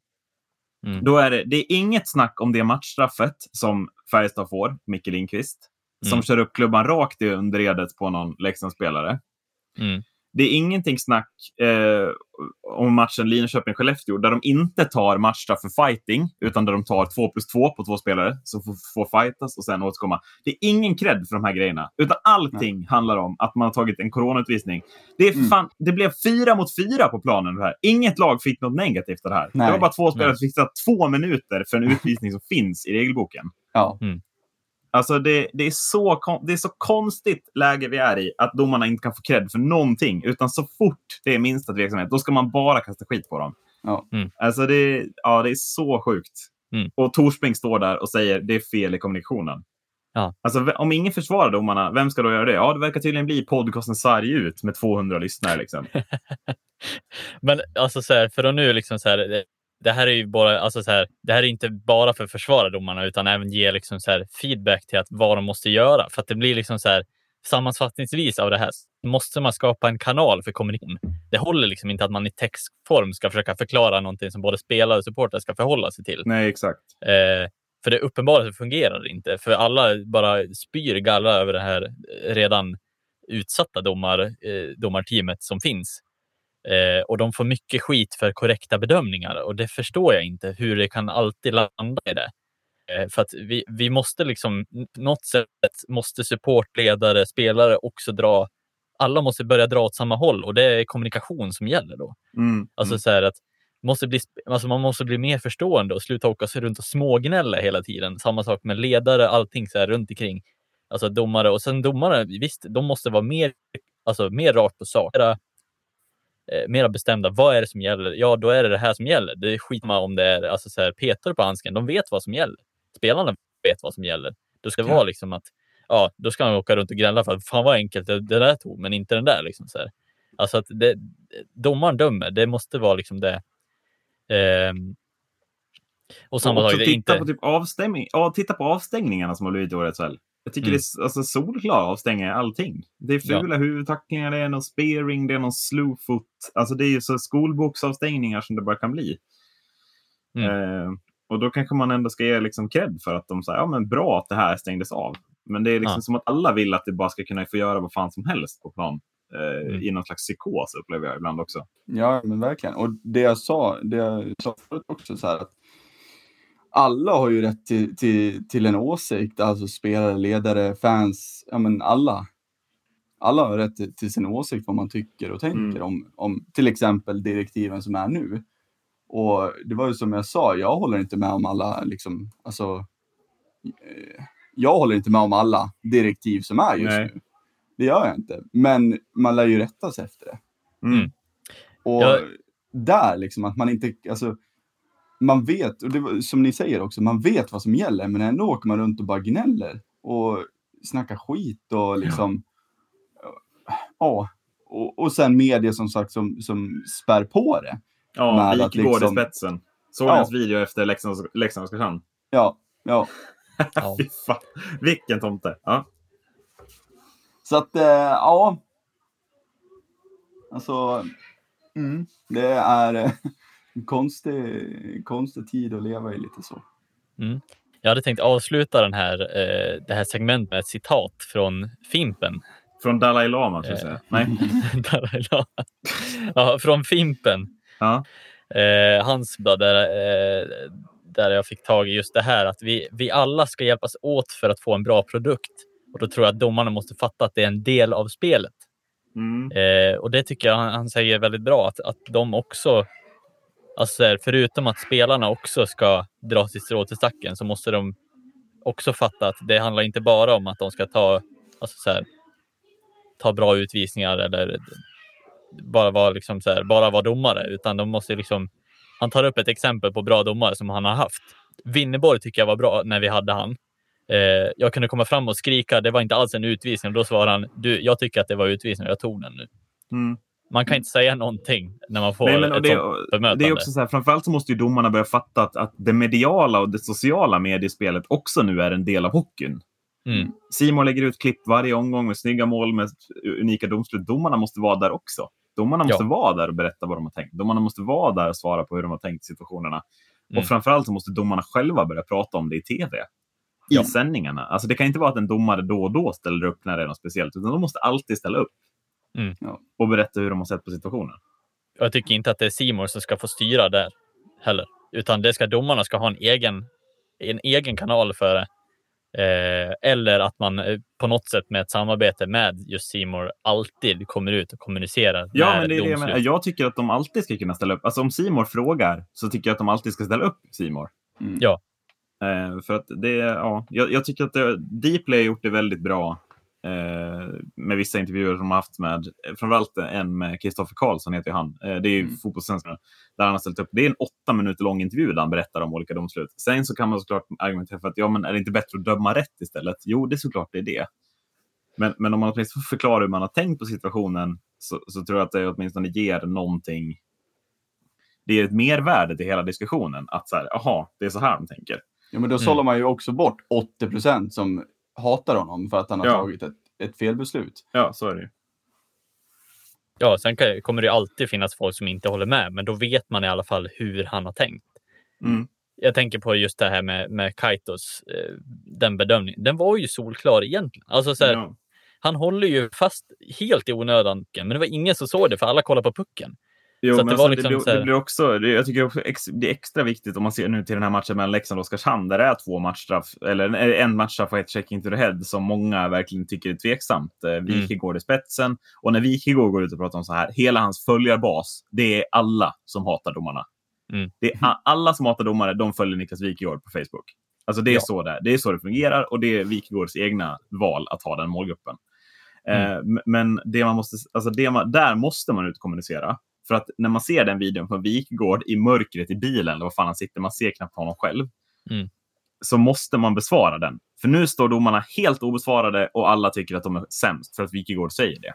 C: Mm.
A: Då är det, det är inget snack om det matchstraffet som Färjestad får, Micke Lindqvist, som
C: Mm.
A: kör upp klubban rakt i underredet på någon Leksandsspelare.
C: Mm.
A: Det är ingenting snack eh, om matchen Linköping-Skellefteå där de inte tar matchstraff för fighting, utan där de tar två plus två på två spelare som får, får fightas och sen återkomma. Det är ingen cred för de här grejerna, utan allting handlar om att man har tagit en coronautvisning. Det, är
B: Mm.
A: fan, det blev fyra mot fyra på planen. Det här. Inget lag fick något negativt av det här.
B: Nej.
A: Det var bara två spelare
C: Nej.
A: som fick två minuter för en utvisning som finns i regelboken.
B: Ja,
A: Alltså det, det, är så, det är så konstigt läge vi är i att domarna inte kan få cred för någonting. Utan så fort det är minsta tveksamhet, då ska man bara kasta skit på dem.
B: Ja.
C: Mm.
A: Alltså det, ja, det är så sjukt.
C: Mm.
A: Och Torsbrink står där och säger det är fel i kommunikationen.
C: Ja.
A: Alltså, om ingen försvarar domarna, vem ska då göra det? Ja, det verkar tydligen bli podcasten Sarg ut med 200 lyssnare. Liksom.
C: Men alltså så här, för att nu liksom så här, det, här är ju bara, alltså så här, det här är inte bara för att försvara domarna utan även ge liksom så här feedback till att vad de måste göra. För att det blir liksom så här, sammanfattningsvis av det här måste man skapa en kanal för kommunikation. Det håller liksom inte att man i textform ska försöka förklara någonting som både spelare och supportrar ska förhålla sig till.
A: Nej, exakt.
C: Eh, för det uppenbara fungerar det inte. För alla bara spyr galla över det här redan utsatta domar, eh, domarteamet som finns. Eh, och de får mycket skit för korrekta bedömningar och det förstår jag inte hur det kan alltid landa i det. Eh, för att vi, vi måste liksom, något sätt måste supportledare, spelare också dra, alla måste börja dra åt samma håll och det är kommunikation som gäller då.
A: Mm.
C: Alltså så här att måste bli, alltså man måste bli mer förstående och sluta åka sig runt och smågnälla hela tiden. Samma sak med ledare, allting så här runt omkring. Alltså domare och sen domare, visst, de måste vara mer, alltså mer rakt på sak. Mera, eh, mera bestämda. Vad är det som gäller? Ja, då är det det här som gäller. Det är skitsamma om det är alltså så här, Peter på handsken. De vet vad som gäller. Spelarna vet vad som gäller. Då ska det vara liksom att ja, då ska han åka runt och gnälla för att fan vad enkelt det, det där tog, men inte den där. Liksom, så här. Alltså att det, domaren dömer, det måste vara liksom det. Ehm, och samma
A: Och
C: sak,
A: titta,
C: inte...
A: på typ avstängning, ja, titta på avstängningarna som har blivit i årets väl. Jag tycker
C: Mm.
A: det är alltså, solklara avstängningar allting. Det är
C: Ja.
A: fula huvudtacklingar, det är någon spearing, det är någon slowfoot. Alltså det är ju så skolboksavstängningar som det bara kan bli.
C: Mm.
A: Eh, och då kanske man ändå ska ge liksom cred för att de säger ja men bra att det här stängdes av. Men det är liksom
C: Ja.
A: som att alla vill att det bara ska kunna få göra vad fan som helst på plan. Eh,
C: Mm.
A: I någon slags psykos upplever jag ibland också.
B: Ja, men verkligen. Och det jag sa, det jag sa förut också så här att alla har ju rätt till, till, till en åsikt, alltså spelare, ledare, fans, ja men alla. Alla har rätt till, till sin åsikt vad man tycker och tänker
A: Mm.
B: om, om till exempel direktiven som är nu. Och det var ju som jag sa, jag håller inte med om alla, liksom, alltså, eh, jag håller inte med om alla direktiv som är just
A: Nej.
B: nu. Det gör jag inte. Men man lär ju rätta sig efter det.
A: Mm.
B: Och
C: Ja.
B: där liksom att man inte, alltså, man vet, och det var, som ni säger också, man vet vad som gäller, men ändå åker man runt och bara gnäller och snackar skit och liksom, ja. Och, och sen media som sagt som, som spär på det.
A: Ja, Wikgård
B: liksom-
A: i spetsen. Såg
B: Ja.
A: hans video efter Leksands Leksand Oskarshamn.
B: Ja, ja.
C: Ja.
A: Fy fan. Vilken tomte. Ja.
B: Så att, eh, ja. Alltså, mm, det är eh, en konstig, konstig tid att leva i lite så.
C: Jag hade tänkt avsluta den här, eh, det här segmentet med ett citat från Fimpen.
A: Från Dalai Lama, tror jag säga. Nej.
C: Dalai Lama. ja, från Fimpen.
A: Ja.
C: Eh, hans blad där, eh, där jag fick tag i just det här att vi, vi alla ska hjälpas åt för att få en bra produkt. Och då tror jag att domarna måste fatta att det är en del av spelet.
A: Mm.
C: Eh, och det tycker jag han, han säger väldigt bra, att, att de också, alltså här, förutom att spelarna också ska dra sitt strå till stacken, så måste de också fatta att det handlar inte bara om att de ska ta, alltså så här, ta bra utvisningar eller bara vara liksom så här, bara vara domare, utan de måste liksom, han tar upp ett exempel på bra domare som han har haft. Winneborg tycker jag var bra när vi hade han. Eh, jag kunde komma fram och skrika, det var inte alls en utvisning. Då svarade han, du, jag tycker att det var utvisning och jag tog den nu.
A: Mm.
C: Man kan inte säga någonting när man får
A: Nej, men,
C: ett
A: det,
C: sånt bemötande.
A: det är också så här, framförallt så måste ju domarna börja fatta att, att det mediala och det sociala mediespelet också nu är en del av hockeyn.
C: Mm.
A: Simon lägger ut klipp varje omgång med snygga mål med unika domslut. Domarna måste vara där också. Domarna måste
C: Ja.
A: vara där och berätta vad de har tänkt. Domarna måste vara där och svara på hur de har tänkt situationerna.
C: Mm.
A: Och framförallt så måste domarna själva börja prata om det i tv. I
C: Ja.
A: sändningarna. Alltså det kan inte vara att en domare då och då ställer upp när det är något speciellt, utan de måste alltid ställa upp.
C: Mm.
B: Ja.
A: Och berätta hur de har sett på situationen.
C: Jag tycker inte att det är Simon som ska få styra där heller, utan det ska domarna ska ha en egen, en egen kanal för det. Eh, eller att man eh, på något sätt med ett samarbete med just Simor alltid kommer ut och kommunicerar.
A: Ja, men det är det jag, menar. jag tycker att de alltid ska kunna ställa upp. Alltså om Simor frågar så tycker jag att de alltid ska ställa upp Simor.
B: Mm.
C: Ja.
A: Eh, för att det, ja, jag, jag tycker att det, Dplay har gjort det väldigt bra med vissa intervjuer som de har haft med, eh, framförallt en med Kristoffer Karlsson heter han. Eh, det är ju
B: Mm.
A: fotbollssvenskarna. Där han har ställt upp. Det är en åtta minuter lång intervju där han berättar om olika domslut. Sen så kan man såklart argumentera för att ja, men är det inte bättre att döma rätt istället? Jo, det är såklart det är det. Men, men om man åtminstone får förklara hur man har tänkt på situationen så, så tror jag att det åtminstone ger någonting. Det ger ett mervärde till hela diskussionen. Att så här, aha, det är så här de tänker.
B: Ja, men då
C: Mm.
B: sållar man ju också bort 80 procent som hatar honom för att han har
A: Ja.
B: tagit ett, ett felbeslut.
A: Ja, så är det ju.
C: Ja, sen kan, kommer det alltid finnas folk som inte håller med, men då vet man i alla fall hur han har tänkt.
A: Mm.
C: Jag tänker på just det här med, med Kaitos, eh, den bedömningen. Den var ju solklar egentligen. Alltså så här,
A: Ja.
C: Han håller ju fast helt i onödan, men det var ingen som såg det för alla kollar på pucken.
A: Jo,
C: Så
A: men
C: det
A: alltså,
C: liksom
A: det, blir, det blir också, det, jag tycker också ex, det är extra viktigt om man ser nu till den här matchen mellan Leksand och Oskarshamn där det är två matchstraff, eller en- matchstraff och ett check into the head som många verkligen tycker är tveksamt. Eh,
C: Mm.
A: Wikegård i spetsen och när Wikegård går ut och pratar om så här, hela hans följarbas, det är alla som hatar domarna.
C: Mm.
A: Det är alla som hatar domare, de följer Niklas Wikegård på Facebook. Alltså det är,
C: Ja.
A: så det, det är så det fungerar och det är Wikegårds egna val att ha den målgruppen. Eh, m- men det man måste, alltså det man, där måste man ut kommunicera. För att när man ser den videon från Wikgård i mörkret i bilen, eller vad fan han sitter, man ser knappt honom själv.
C: Mm.
A: så måste man besvara den. För nu står domarna helt obesvarade och alla tycker att de är sämst för att Wikegård säger det.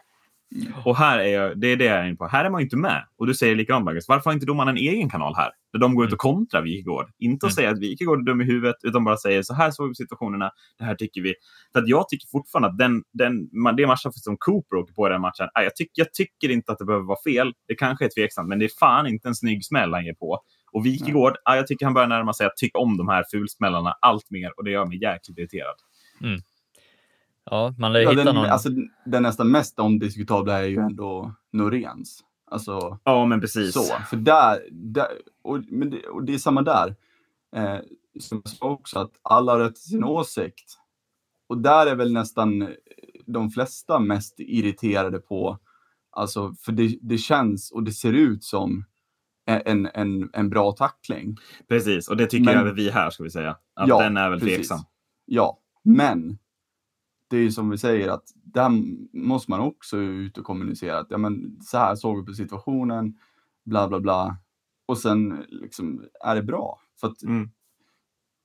A: Och här är jag, det är det jag är inne på. Här är man inte med. Och du säger likadant, Marcus. Varför har inte domarna en egen kanal här? Där de går ut och mm. kontrar Wikegård. Inte att mm. säga att Wikegård är dum i huvudet, utan bara säger så här såg vi situationerna, det här tycker vi. För att jag tycker fortfarande att den, den, det matchen som Cooper åker på i den matchen, jag, tyck, jag tycker inte att det behöver vara fel. Det kanske är tveksamt, men det är fan inte en snygg smäll han ger på. Och Wikegård, ja, jag tycker han börjar närma sig att tycka om de här fulsmällarna allt mer och det gör mig jäkligt irriterad. Mm.
C: Ja, man lär ja, hitta
B: den,
C: någon...
B: Alltså, den nästan mest omdiskutabla är ju ändå Noréns. Alltså,
A: ja, men precis.
B: Så, för där, där och, men det, och det är samma där. Eh, som jag sa också, att alla har rätt till sin åsikt. Och där är väl nästan de flesta mest irriterade på, alltså, för det, det känns och det ser ut som en, en, en bra tackling.
A: Precis, och det tycker men, även vi här, ska vi säga. Att ja, den är väl precis. tveksam.
B: Ja, men det är ju som vi säger att där måste man också ut och kommunicera att ja, men så här såg vi på situationen, bla bla bla. Och sen liksom, är det bra. För att, mm.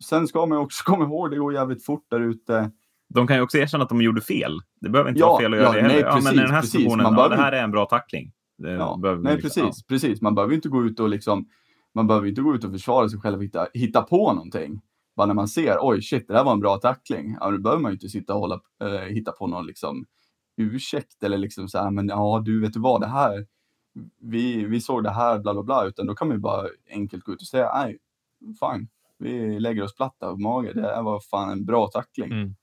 B: Sen ska man också komma ihåg, det går jävligt fort där ute.
A: De kan ju också erkänna att de gjorde fel. Det behöver inte ja, vara fel att göra ja, det heller. Nej, precis, ja, men i den här precis. situationen, ja, det här är en bra tackling.
B: Det ja, nej, liksom, precis, precis. Man behöver inte gå ut och liksom, man behöver inte gå ut och försvara sig själv och hitta, hitta på någonting bara när man ser, oj shit, det där var en bra tackling, ja, då behöver man ju inte sitta och hålla, äh, hitta på någon liksom ursäkt eller liksom så här, men ja, du vet du vad, det här, vi, vi såg det här, bla bla bla, utan då kan man ju bara enkelt gå ut och säga, nej, fine, vi lägger oss platta på mage, det här var fan en bra tackling. Mm.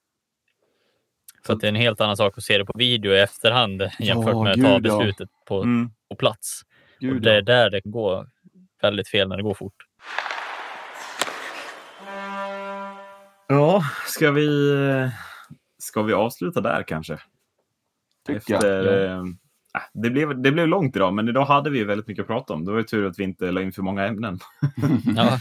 C: För att det är en helt annan sak att se det på video i efterhand jämfört med att ta beslutet ja. på, mm. på plats. Gud, och det är där det går väldigt fel när det går fort.
A: Ja, ska vi, ska vi avsluta där kanske?
B: Tycker Efter, jag. Ja.
A: Äh, det, blev, det blev långt idag, men idag hade vi väldigt mycket att prata om. Det var ju tur att vi inte la in för många ämnen. ja,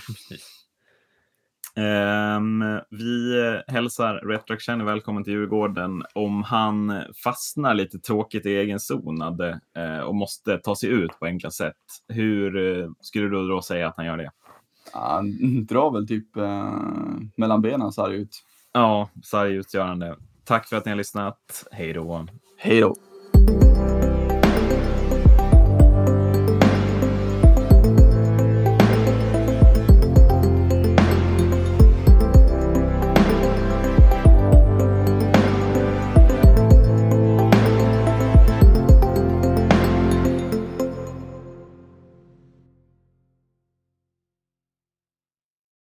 A: Um, vi hälsar Retrack Känner välkommen till Djurgården. Om han fastnar lite tråkigt i egen zon uh, och måste ta sig ut på enkla sätt, hur uh, skulle du då säga att han gör det?
B: Han drar väl typ eh, mellan benen sarg ut.
A: Ja, sarg ut gör han det. Tack för att ni har lyssnat. Hej då.
B: Hej då.